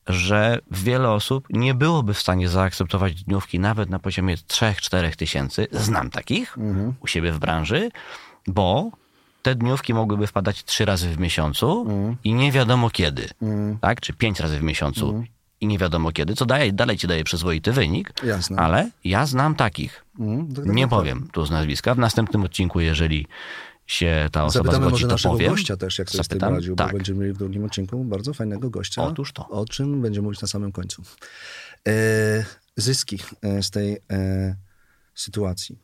że wiele osób nie byłoby w stanie zaakceptować dniówki nawet na poziomie 3-4 tysięcy. Znam takich Mhm. u siebie w branży, bo te dniówki mogłyby wpadać trzy razy w miesiącu Mhm. i nie wiadomo kiedy. Tak? Czy pięć razy w miesiącu i nie wiadomo kiedy, co daje, dalej ci daje przyzwoity wynik. Jasne. Ale ja znam takich. Mhm, tak, tak, Nie tak. powiem tu z nazwiska. W następnym odcinku, jeżeli się ta osoba Zapytamy zgodzi, może naszego powiem. gościa też, jak sobie z tym Zapytam? radził, tak. bo będziemy mieli w drugim odcinku bardzo fajnego gościa. Otóż to. O czym będziemy mówić na samym końcu. E, zyski e, z tej e, sytuacji.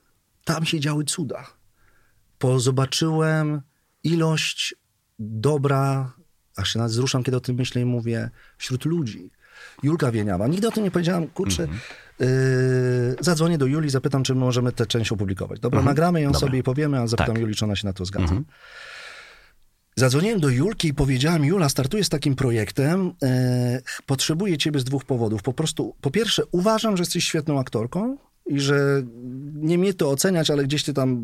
Tam się działy cuda. Bo zobaczyłem ilość dobra, aż się nawet wzruszam, kiedy o tym myślę i mówię, wśród ludzi. Julka Wieniawa. Nigdy o tym nie powiedziałam, kurczę. Mhm. Yy, zadzwonię do Julii, zapytam, czy możemy tę część opublikować. Dobra, nagramy ją Mhm. Dobra. sobie i powiemy, a zapytam Tak. Julii, czy ona się na to zgadza. Zadzwoniłem do Julki i powiedziałem, Jula, startuję z takim projektem, e, potrzebuję ciebie z dwóch powodów. Po prostu, po pierwsze, uważam, że jesteś świetną aktorką i że nie mnie to oceniać, ale gdzieś ty tam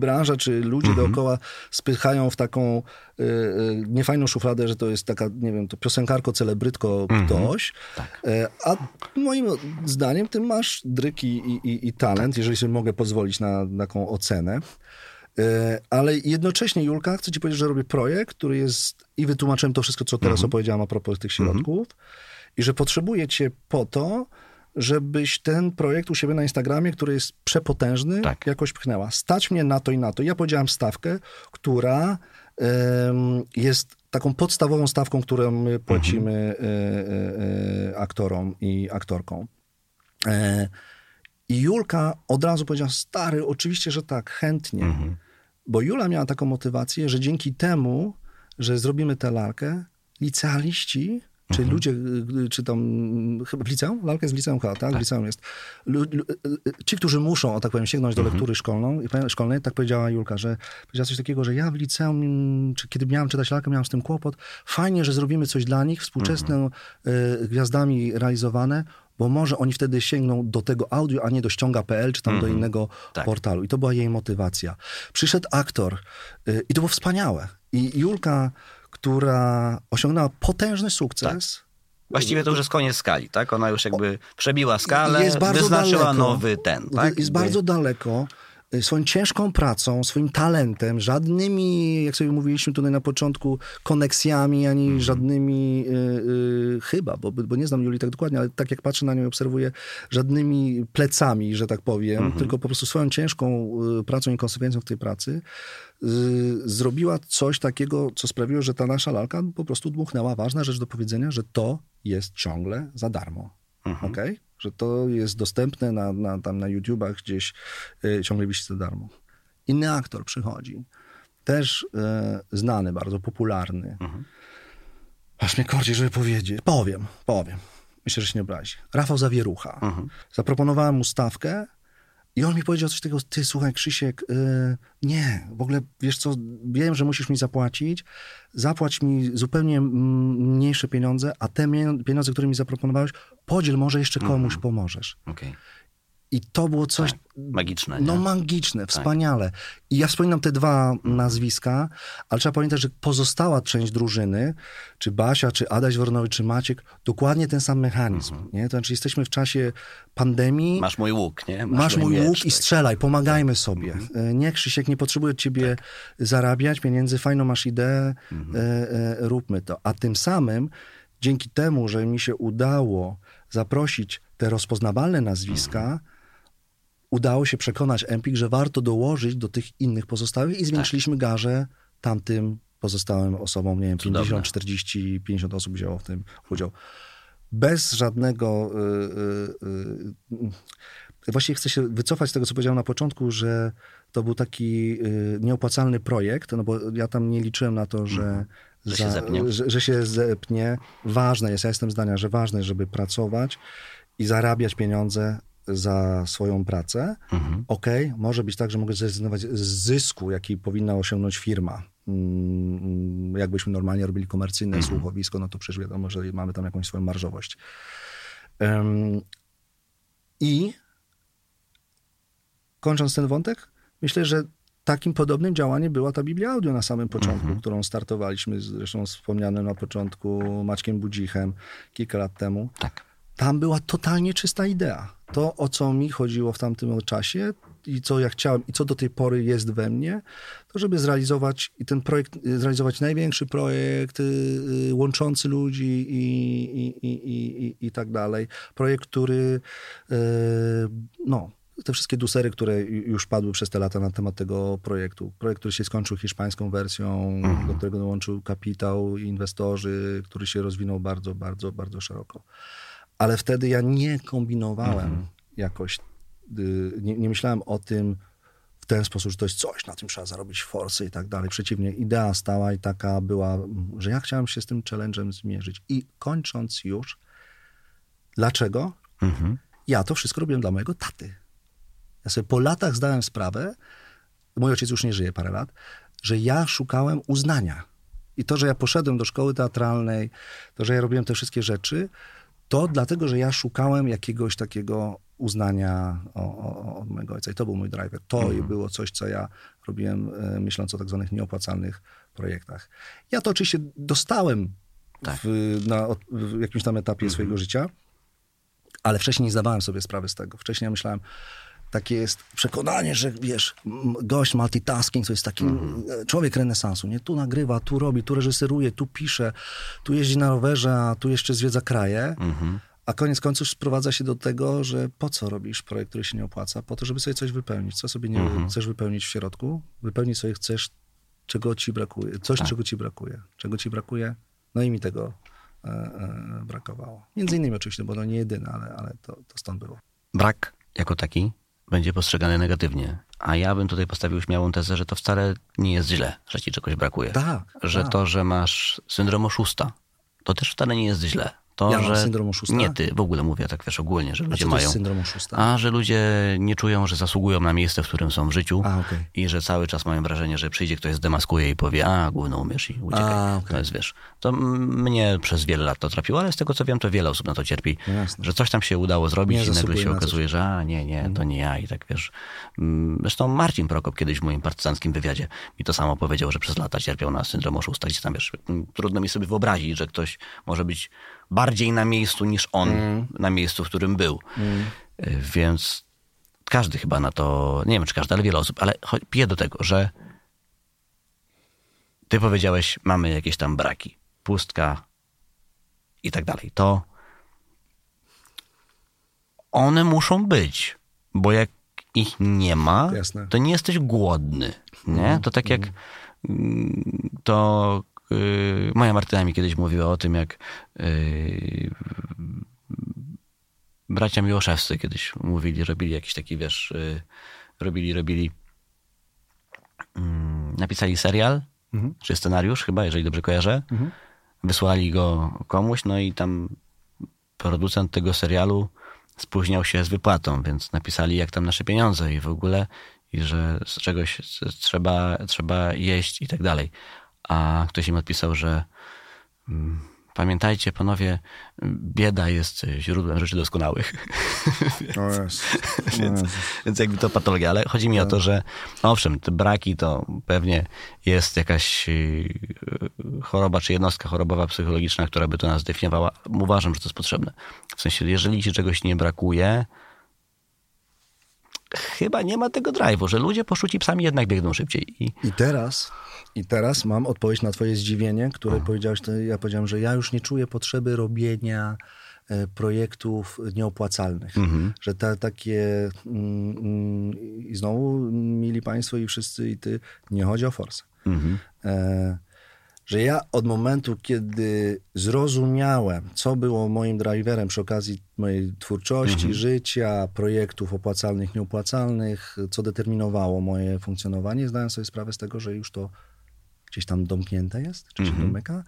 branża czy ludzie dookoła spychają w taką e, e, niefajną szufladę, że to jest taka, nie wiem, to piosenkarko, celebrytko ktoś. E, a moim zdaniem ty masz dryk i, i, i, talent, jeżeli sobie mogę pozwolić na taką ocenę. E, Ale jednocześnie, Julka, chcę ci powiedzieć, że robię projekt, który jest i wytłumaczyłem to wszystko, co teraz opowiedziałam a propos tych środków i że potrzebuję cię po to, żebyś ten projekt u siebie na Instagramie, który jest przepotężny, Tak. jakoś pchnęła. Stać mnie na to i na to. Ja powiedziałam stawkę, która em, jest taką podstawową stawką, którą my płacimy e, e, e, aktorom i aktorkom. I Julka od razu powiedziała, stary, oczywiście, że tak, chętnie. Bo Jula miała taką motywację, że dzięki temu, że zrobimy tę lalkę, licealiści, czy ludzie, y, czy tam, mm, chyba w liceum? Lalka jest w liceum chyba, tak? W liceum jest. Lu, lu, y, ci, którzy muszą, o tak powiem, sięgnąć do lektury szkolną, szkolnej, tak powiedziała Julka, że powiedziała coś takiego, że ja w liceum, czy kiedy miałem czytać lalkę, miałem z tym kłopot. Fajnie, że zrobimy coś dla nich, współczesne y, gwiazdami realizowane, bo może oni wtedy sięgną do tego audio, a nie do ściąga.pl, czy tam do innego Tak. portalu. I to była jej motywacja. Przyszedł aktor y, i to było wspaniałe. I Julka, która osiągnęła potężny sukces, Właściwie to już jest koniec skali, tak? Ona już jakby przebiła skalę, jest bardzo wyznaczyła daleko. nowy ten, tak? Jest bardzo daleko swoją ciężką pracą, swoim talentem, żadnymi, jak sobie mówiliśmy tutaj na początku, koneksjami, ani Mhm. żadnymi, y, y, chyba, bo, bo nie znam Julii tak dokładnie, ale tak jak patrzę na nią i obserwuję, żadnymi plecami, że tak powiem, Mhm. tylko po prostu swoją ciężką y, pracą i konsekwencją w tej pracy y, zrobiła coś takiego, co sprawiło, że ta nasza lalka po prostu dmuchnęła. Ważna rzecz do powiedzenia, że to jest ciągle za darmo. Mhm. Okej? Że to jest dostępne na, na, tam na YouTubach gdzieś y, ciągle wisi za darmo. Inny aktor przychodzi, też y, znany, bardzo popularny. Mhm. Aż mnie korci, żeby powiedzieć. Powiem, powiem. Myślę, że się nie obrazi. Rafał Zawierucha. Mhm. Zaproponowałem mu stawkę i on mi powiedział coś takiego, ty słuchaj Krzysiek, y, nie, w ogóle wiesz co, wiem, że musisz mi zapłacić, zapłać mi zupełnie mniejsze pieniądze, a te pieniądze, które mi zaproponowałeś, podziel, może jeszcze komuś pomożesz. Okej. I to było coś, Tak. Magiczne, no nie? magiczne, wspaniale. I ja wspominam te dwa nazwiska, ale trzeba pamiętać, że pozostała część drużyny, czy Basia, czy Adaś Wornowy, czy Maciek, dokładnie ten sam mechanizm. Nie? To znaczy jesteśmy w czasie pandemii, Masz mój łuk, nie? Masz mój miecz, łuk i tak. strzelaj, pomagajmy sobie. E, Nie, Krzysiek, nie potrzebuję ciebie zarabiać pieniędzy, fajną masz ideę, e, e, róbmy to. A tym samym, dzięki temu, że mi się udało zaprosić te rozpoznawalne nazwiska, udało się przekonać Empik, że warto dołożyć do tych innych pozostałych i zwiększyliśmy garzę tamtym pozostałym osobom, nie wiem, Cudowne. 50, 40, 50 osób wzięło w tym udział. Bez żadnego... y, y, y, Właściwie chcę się wycofać z tego, co powiedziałem na początku, że to był taki y, nieopłacalny projekt, no bo ja tam nie liczyłem na to, że, Mhm. Że się zepnie. że, że się zepnie. Ważne jest, ja jestem zdania, że ważne jest, żeby pracować i zarabiać pieniądze za swoją pracę. Mhm. Okej, może być tak, że mogę zrezygnować z zysku, jaki powinna osiągnąć firma. Mm, Jakbyśmy normalnie robili komercyjne Mhm. słuchowisko, no to przecież wiadomo, że mamy tam jakąś swoją marżowość. Em, I kończąc ten wątek, myślę, że takim podobnym działaniem była ta Biblia Audio na samym początku, Mhm. którą startowaliśmy zresztą wspomnianym na początku Maćkiem Budzichem kilka lat temu. Tak. Tam była totalnie czysta idea. To, o co mi chodziło w tamtym czasie i co ja chciałem i co do tej pory jest we mnie, to żeby zrealizować i ten projekt, zrealizować największy projekt y, y, łączący ludzi i, i, i, i, i, i tak dalej. Projekt, który y, no, te wszystkie dusery, które już padły przez te lata na temat tego projektu. Projekt, który się skończył hiszpańską wersją, do którego dołączył kapitał, inwestorzy, który się rozwinął bardzo, bardzo, bardzo szeroko. Ale wtedy ja nie kombinowałem jakoś, y, nie, nie myślałem o tym w ten sposób, że to jest coś, na tym trzeba zarobić forsy i tak dalej. Przeciwnie, idea stała i taka była, że ja chciałem się z tym challenge'em zmierzyć. I kończąc już, dlaczego? Mhm. Ja to wszystko robiłem dla mojego taty. Ja sobie po latach zdałem sprawę, mój ojciec już nie żyje parę lat, że ja szukałem uznania. I to, że ja poszedłem do szkoły teatralnej, to, że ja robiłem te wszystkie rzeczy, to dlatego, że ja szukałem jakiegoś takiego uznania o, o, od mojego ojca. I to był mój driver. To było coś, co ja robiłem, e, myśląc o tak zwanych nieopłacalnych projektach. Ja to oczywiście dostałem Tak. w, na, w jakimś tam etapie swojego życia, ale wcześniej nie zdawałem sobie sprawy z tego. Wcześniej ja myślałem, takie jest przekonanie, że wiesz, gość multitasking to jest taki e, człowiek renesansu, nie? Tu nagrywa, tu robi, tu reżyseruje, tu pisze, tu jeździ na rowerze, a tu jeszcze zwiedza kraje. A koniec końców sprowadza się do tego, że po co robisz projekt, który się nie opłaca? Po to, żeby sobie coś wypełnić. Co sobie nie chcesz wypełnić w środku? Wypełnić sobie chcesz, czego ci brakuje. Coś, czego ci brakuje. Czego ci brakuje? No i mi tego e, e, brakowało. Między innymi oczywiście, bo to nie jedyne, ale, ale to, to stąd było. Brak jako taki będzie postrzegany negatywnie. A ja bym tutaj postawił śmiałą tezę, że to wcale nie jest źle, że ci czegoś brakuje. Tak, Że tak. to, że masz syndrom oszusta, to też wcale nie jest źle. To, Ja że... syndrom oszusta? Nie ty, w ogóle mówię tak wiesz ogólnie, że ludzie mają... syndrom oszusta? A, że ludzie nie czują, że zasługują na miejsce, w którym są w życiu A, okej. i że cały czas mają wrażenie, że przyjdzie ktoś, zdemaskuje i powie, a, gówno umiesz i uciekaj. A, okej. To jest, wiesz, to mnie przez wiele lat to trapiło, ale z tego co wiem, to wiele osób na to cierpi, No że coś tam się udało zrobić i nagle się okazuje, że a, nie, nie, to nie ja i tak, wiesz. Zresztą Marcin Prokop kiedyś w moim partyzanckim wywiadzie mi to samo powiedział, że przez lata cierpiał na syndrom oszusta, gdzie tam, wiesz, trudno mi sobie wyobrazić, że ktoś może być bardziej na miejscu niż on na miejscu, w którym był. Y, Więc każdy chyba na to, nie wiem czy każdy, ale wiele osób, ale piję do tego, że ty powiedziałeś, mamy jakieś tam braki, pustka i tak dalej. To one muszą być, bo jak ich nie ma, Jasne. to nie jesteś głodny. Nie? To tak jak mm, to y, moja Martyna mi kiedyś mówiła o tym, jak y, bracia Miłoszewscy kiedyś mówili, robili jakiś taki, wiesz, y, robili, robili, mm, napisali serial, czy scenariusz chyba, jeżeli dobrze kojarzę, wysłali go komuś, no i tam producent tego serialu spóźniał się z wypłatą, więc napisali jak tam nasze pieniądze i w ogóle, i że z czegoś trzeba, trzeba jeść i tak dalej. A ktoś im odpisał, że mm, pamiętajcie panowie, bieda jest źródłem rzeczy doskonałych. O jest. więc, więc jakby to patologia, ale chodzi mi o to, że owszem, te braki to pewnie jest jakaś yy, choroba czy jednostka chorobowa psychologiczna, która by to nas definiowała. Uważam, że to jest potrzebne. W sensie, jeżeli ci czegoś nie brakuje, chyba nie ma tego drive'u, że ludzie poszuci psami jednak biegną szybciej. I I teraz, I teraz mam odpowiedź na twoje zdziwienie, które powiedziałeś, to ja powiedziałem, że ja już nie czuję potrzeby robienia e, projektów nieopłacalnych. Że te takie mm, mm, i znowu, mili państwo i wszyscy i ty, nie chodzi o forsę. E, że ja od momentu, kiedy zrozumiałem, co było moim driverem przy okazji mojej twórczości, życia, projektów opłacalnych, nieopłacalnych, co determinowało moje funkcjonowanie, zdałem sobie sprawę z tego, że już to gdzieś tam domknięte jest, czy się domyka.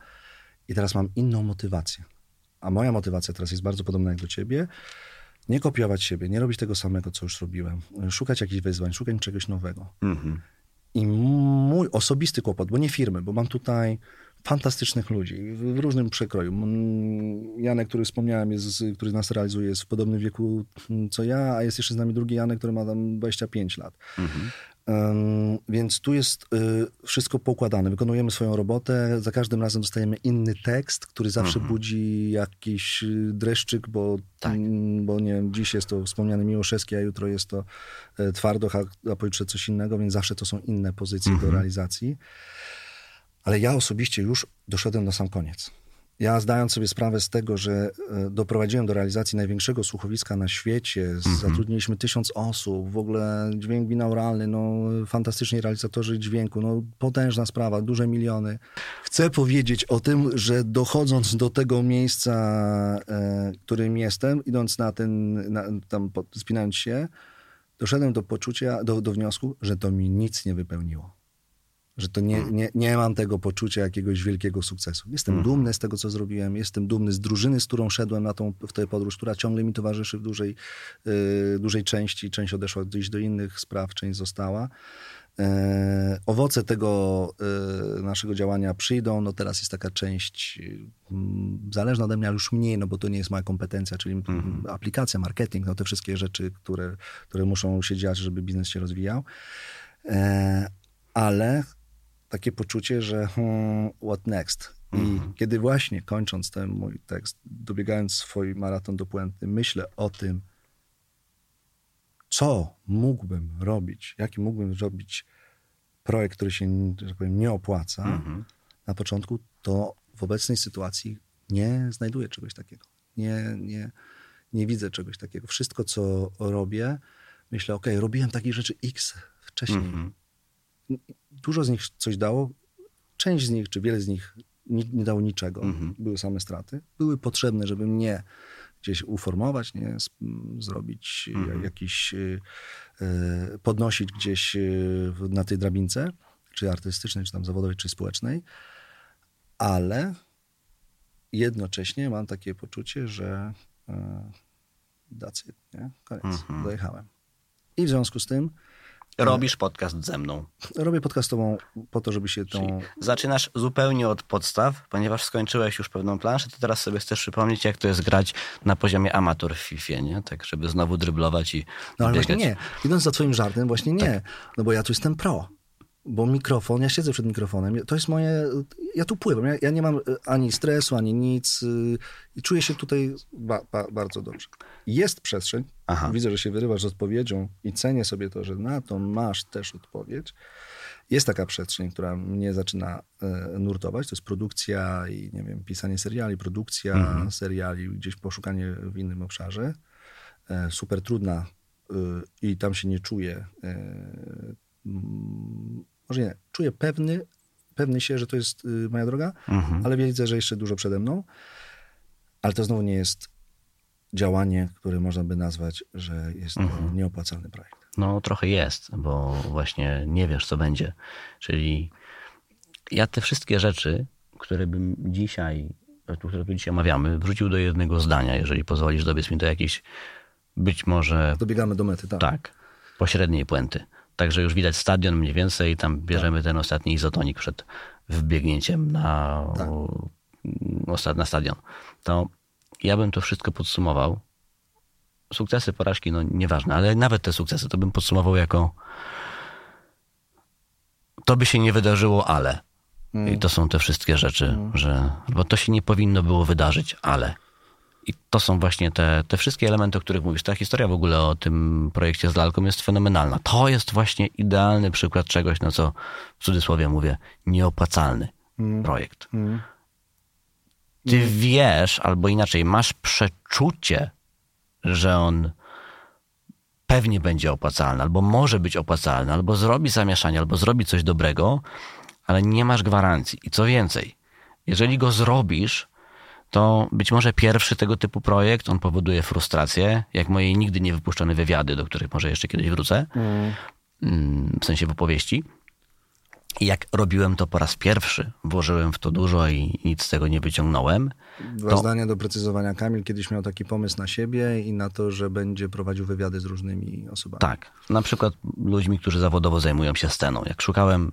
I teraz mam inną motywację. A moja motywacja teraz jest bardzo podobna jak do ciebie. Nie kopiować siebie, nie robić tego samego, co już robiłem. Szukać jakichś wyzwań, szukać czegoś nowego. I mój osobisty kłopot, bo nie firmy, bo mam tutaj fantastycznych ludzi w, różnym przekroju. Janek, który wspomniałem, jest, który nas realizuje, jest w podobnym wieku co ja, a jest jeszcze z nami drugi Janek, który ma tam 25 lat. Ym, więc tu jest y, wszystko poukładane. Wykonujemy swoją robotę. Za każdym razem dostajemy inny tekst, który zawsze budzi jakiś y, dreszczyk, bo, Tak. mm, bo nie wiem, dziś jest to wspomniany Miłoszewski, a jutro jest to e, Twardoch, a, a pojutrze coś innego, więc zawsze to są inne pozycje do realizacji. Ale ja osobiście już doszedłem na sam koniec. Ja zdając sobie sprawę z tego, że e, doprowadziłem do realizacji największego słuchowiska na świecie, z- zatrudniliśmy tysiąc osób, w ogóle dźwięk binauralny, no fantastyczni realizatorzy dźwięku, no potężna sprawa, duże miliony. Chcę powiedzieć o tym, że dochodząc do tego miejsca, e, którym jestem, idąc na ten, na, tam pod- spinając się, doszedłem do poczucia, do, do wniosku, że to mi nic nie wypełniło. Że to nie, nie, nie mam tego poczucia jakiegoś wielkiego sukcesu. Jestem dumny z tego, co zrobiłem. Jestem dumny z drużyny, z którą szedłem na tą, w tę podróż, która ciągle mi towarzyszy w dużej, yy, dużej części. Część odeszła gdzieś do innych spraw, część została. E, owoce tego e, naszego działania przyjdą. No teraz jest taka część mm, zależna ode mnie, ale już mniej, no bo to nie jest moja kompetencja, czyli mm, aplikacja, marketing, no te wszystkie rzeczy, które, które muszą się dziać, żeby biznes się rozwijał. E, ale takie poczucie, że hmm, what next? I kiedy właśnie kończąc ten mój tekst, dobiegając swój maraton do puenty, myślę o tym, co mógłbym robić, jaki mógłbym zrobić projekt, który się, że tak powiem, nie opłaca na początku, to w obecnej sytuacji nie znajduję czegoś takiego. Nie, nie, nie widzę czegoś takiego. Wszystko, co robię, myślę, ok, robiłem takich rzeczy X wcześniej. Dużo z nich coś dało, część z nich, czy wiele z nich nie, nie dało niczego. Były same straty. Były potrzebne, żeby mnie gdzieś uformować, nie? S- m, zrobić e, jakiś, e, e, podnosić gdzieś na tej drabince, czy artystycznej, czy tam zawodowej, czy społecznej, ale jednocześnie mam takie poczucie, że it, nie? Koniec, dojechałem. I w związku z tym Robisz podcast ze mną. robię podcastową po to, żeby się tą... Zaczynasz zupełnie od podstaw, ponieważ skończyłeś już pewną planszę, to teraz sobie chcesz przypomnieć, jak to jest grać na poziomie amator w FIFA, nie? Tak, żeby znowu dryblować i No ale biegać. właśnie nie. Idąc za twoim żartem, właśnie nie. No bo ja tu jestem pro. Bo mikrofon, ja siedzę przed mikrofonem, to jest moje, ja tu pływam, ja, ja nie mam e, ani stresu, ani nic y, i czuję się tutaj ba, ba, bardzo dobrze. Jest przestrzeń, Aha. widzę, że się wyrywasz z odpowiedzią i cenię sobie to, że na to masz też odpowiedź. Jest taka przestrzeń, która mnie zaczyna e, nurtować, to jest produkcja i nie wiem, pisanie seriali, produkcja Mhm. seriali, gdzieś poszukanie w innym obszarze. E, super trudna i tam się nie czuję, e, może nie, czuję pewny, pewny się, że to jest y, moja droga, Mhm. ale widzę, że jeszcze dużo przede mną. Ale to znowu nie jest działanie, które można by nazwać, że jest to Mhm. nieopłacalny projekt. No trochę jest, bo właśnie nie wiesz, co będzie. Czyli ja te wszystkie rzeczy, które bym dzisiaj, które tu dzisiaj omawiamy, wrzucił do jednego zdania, jeżeli pozwolisz, dobiec mi do jakiejś być może Dobiegamy do mety, tak. tak, pośredniej puenty. Także już widać stadion mniej więcej, tam bierzemy Tak. ten ostatni izotonik przed wbiegnięciem na, Tak. na stadion. To ja bym to wszystko podsumował. Sukcesy, porażki, no nieważne, ale nawet te sukcesy to bym podsumował jako to by się nie wydarzyło, ale. I to są te wszystkie rzeczy, że bo to się nie powinno było wydarzyć, ale. I to są właśnie te, te wszystkie elementy, o których mówisz. Ta historia w ogóle o tym projekcie z lalką jest fenomenalna. To jest właśnie idealny przykład czegoś, na co w cudzysłowie mówię, nieopłacalny projekt. Ty wiesz, albo inaczej, masz przeczucie, że on pewnie będzie opłacalny, albo może być opłacalny, albo zrobi zamieszanie, albo zrobi coś dobrego, ale nie masz gwarancji. I co więcej, jeżeli go zrobisz, to być może pierwszy tego typu projekt, on powoduje frustrację, jak moje nigdy nie wypuszczone wywiady, do których może jeszcze kiedyś wrócę, mm, w sensie w opowieści. I jak robiłem to po raz pierwszy, włożyłem w to dużo i nic z tego nie wyciągnąłem, Dwa To- zdania do precyzowania. Kamil kiedyś miał taki pomysł na siebie i na to, że będzie prowadził wywiady z różnymi osobami. Tak. Na przykład ludźmi, którzy zawodowo zajmują się sceną. Jak szukałem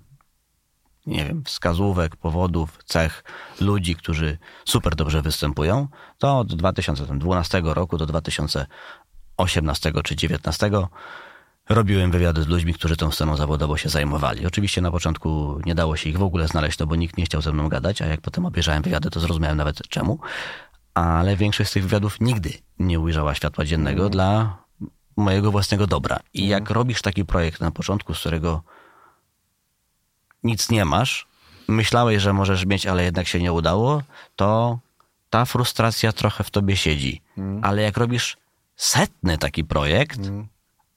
nie wiem, wskazówek, powodów, cech ludzi, którzy super dobrze występują, to od 2012 roku do 2018 czy 2019 robiłem wywiady z ludźmi, którzy tą sceną zawodową się zajmowali. Oczywiście na początku nie dało się ich w ogóle znaleźć, no bo nikt nie chciał ze mną gadać, a jak potem obejrzałem wywiady, to zrozumiałem nawet czemu. Ale większość z tych wywiadów nigdy nie ujrzała światła dziennego Mhm. dla mojego własnego dobra. I jak robisz taki projekt na początku, z którego nic nie masz, myślałeś, że możesz mieć, ale jednak się nie udało, to ta frustracja trochę w tobie siedzi. Ale jak robisz setny taki projekt,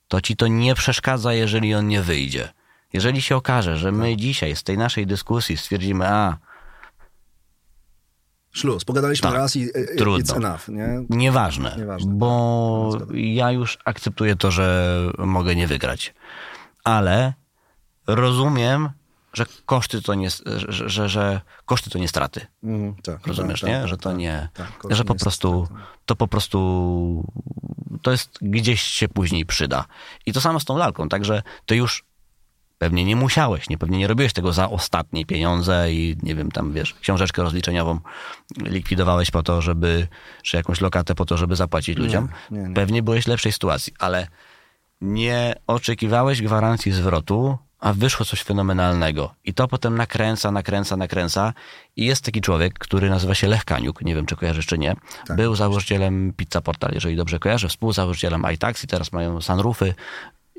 to ci to nie przeszkadza, jeżeli on nie wyjdzie. Jeżeli się okaże, że my dzisiaj z tej naszej dyskusji stwierdzimy, a Szluz, pogadaliśmy Tak, raz i e, trudno. it's enough, nie? Nieważne, Nieważne. bo ja już akceptuję to, że mogę nie wygrać. Ale rozumiem, że koszty to nie, że, że, że koszty to nie straty. Mhm, tak, Rozumiesz, tak, nie? tak, Że to tak, nie, tak, że po nie prostu, stratą. to po prostu, to jest gdzieś się później przyda. I to samo z tą lalką, także ty już pewnie nie musiałeś, nie, pewnie nie robiłeś tego za ostatnie pieniądze i nie wiem, tam wiesz, książeczkę rozliczeniową likwidowałeś po to, żeby, czy jakąś lokatę po to, żeby zapłacić ludziom. nie, nie. Pewnie byłeś w lepszej sytuacji, ale nie oczekiwałeś gwarancji zwrotu, a wyszło coś fenomenalnego. I to potem nakręca, nakręca, nakręca. I jest taki człowiek, który nazywa się Lech Kaniuk, nie wiem czy kojarzysz czy nie. Tak, Był założycielem Pizza Portal, jeżeli dobrze kojarzę, współzałożycielem iTaxi, teraz mają sunroofy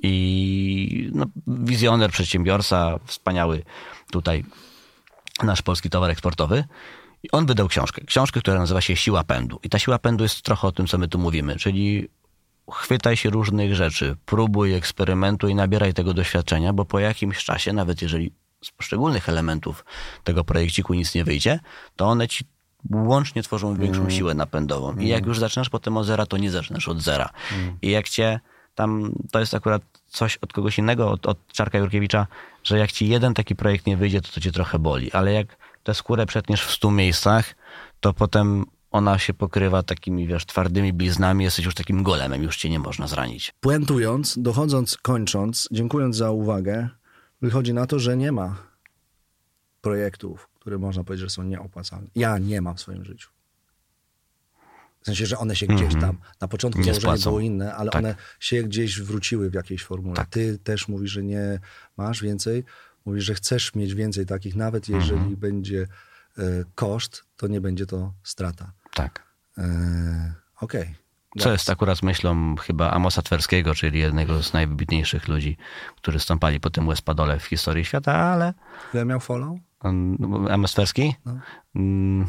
i no, wizjoner, przedsiębiorca, wspaniały tutaj nasz polski towar eksportowy. I on wydał książkę. Książkę, która nazywa się Siła Pędu. I ta siła pędu jest trochę o tym, co my tu mówimy, czyli chwytaj się różnych rzeczy, próbuj, eksperymentuj, nabieraj tego doświadczenia, bo po jakimś czasie, nawet jeżeli z poszczególnych elementów tego projekciku nic nie wyjdzie, to one ci łącznie tworzą większą siłę napędową. I jak już zaczynasz potem od zera, to nie zaczynasz od zera. I jak cię tam, to jest akurat coś od kogoś innego, od, od Czarka Jurkiewicza, że jak ci jeden taki projekt nie wyjdzie, to to cię trochę boli. Ale jak tę skórę przetniesz w stu miejscach, to potem ona się pokrywa takimi, wiesz, twardymi bliznami, jesteś już takim golemem, już cię nie można zranić. Puentując, dochodząc, kończąc, dziękując za uwagę, wychodzi na to, że nie ma projektów, które można powiedzieć, że są nieopłacalne. Ja nie mam w swoim życiu. W sensie, że one się gdzieś tam, na początku Mhm. Nie założenie spłacą. było inne, ale Tak. one się gdzieś wróciły w jakiejś formule. Tak. Ty też mówisz, że nie masz więcej, mówisz, że chcesz mieć więcej takich, nawet jeżeli Mhm. będzie e, koszt, to nie będzie to strata. Tak. E, Okej. Co jest akurat myślą chyba Amosa Twerskiego, czyli jednego z najwybitniejszych ludzi, którzy stąpali po tym łespadole w historii świata, ale Ile miał follow? Amos Twerski? No. Mm,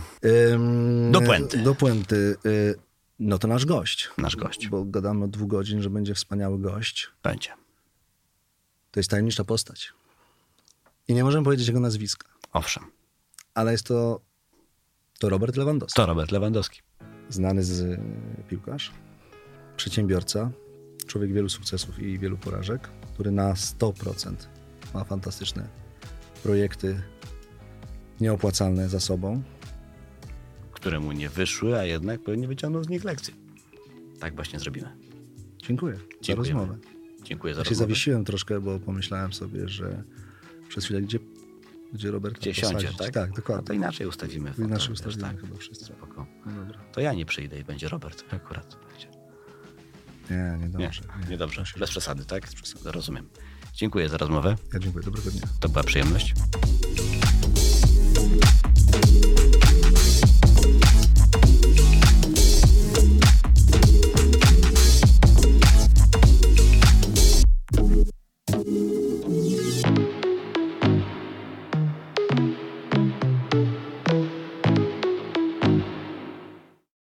Ym, Do puenty. Do puenty. Y, No to nasz gość. Nasz gość. Bo gadamy od dwóch godzin, że będzie wspaniały gość. Będzie. To jest tajemnicza postać. I nie możemy powiedzieć jego nazwiska. Owszem. Ale jest to, to Robert Lewandowski. To Robert Lewandowski. Znany z y, piłkarz, przedsiębiorca, człowiek wielu sukcesów i wielu porażek, który na 100% ma fantastyczne projekty nieopłacalne za sobą. które mu nie wyszły, a jednak pewnie wyciągnął z nich lekcje. Tak właśnie zrobimy. Dziękuję za Dziękujemy. rozmowę. Dziękuję za Ja się rozmowę. zawiesiłem troszkę, bo pomyślałem sobie, że przez chwilę, gdzie, gdzie Robert Gdzie siądzie, tak? Tak, No to dokładnie. inaczej ustawimy. fotel, Inaczej ustawimy tak. chyba wszyscy. Spoko. No dobra. To ja nie przyjdę i będzie Robert akurat. będzie. Nie, nie Nie, dobrze. nie. Musi- Bez przesady, tak? Rozumiem. Dziękuję za rozmowę. Ja dziękuję, dobrego dnia. To była przyjemność.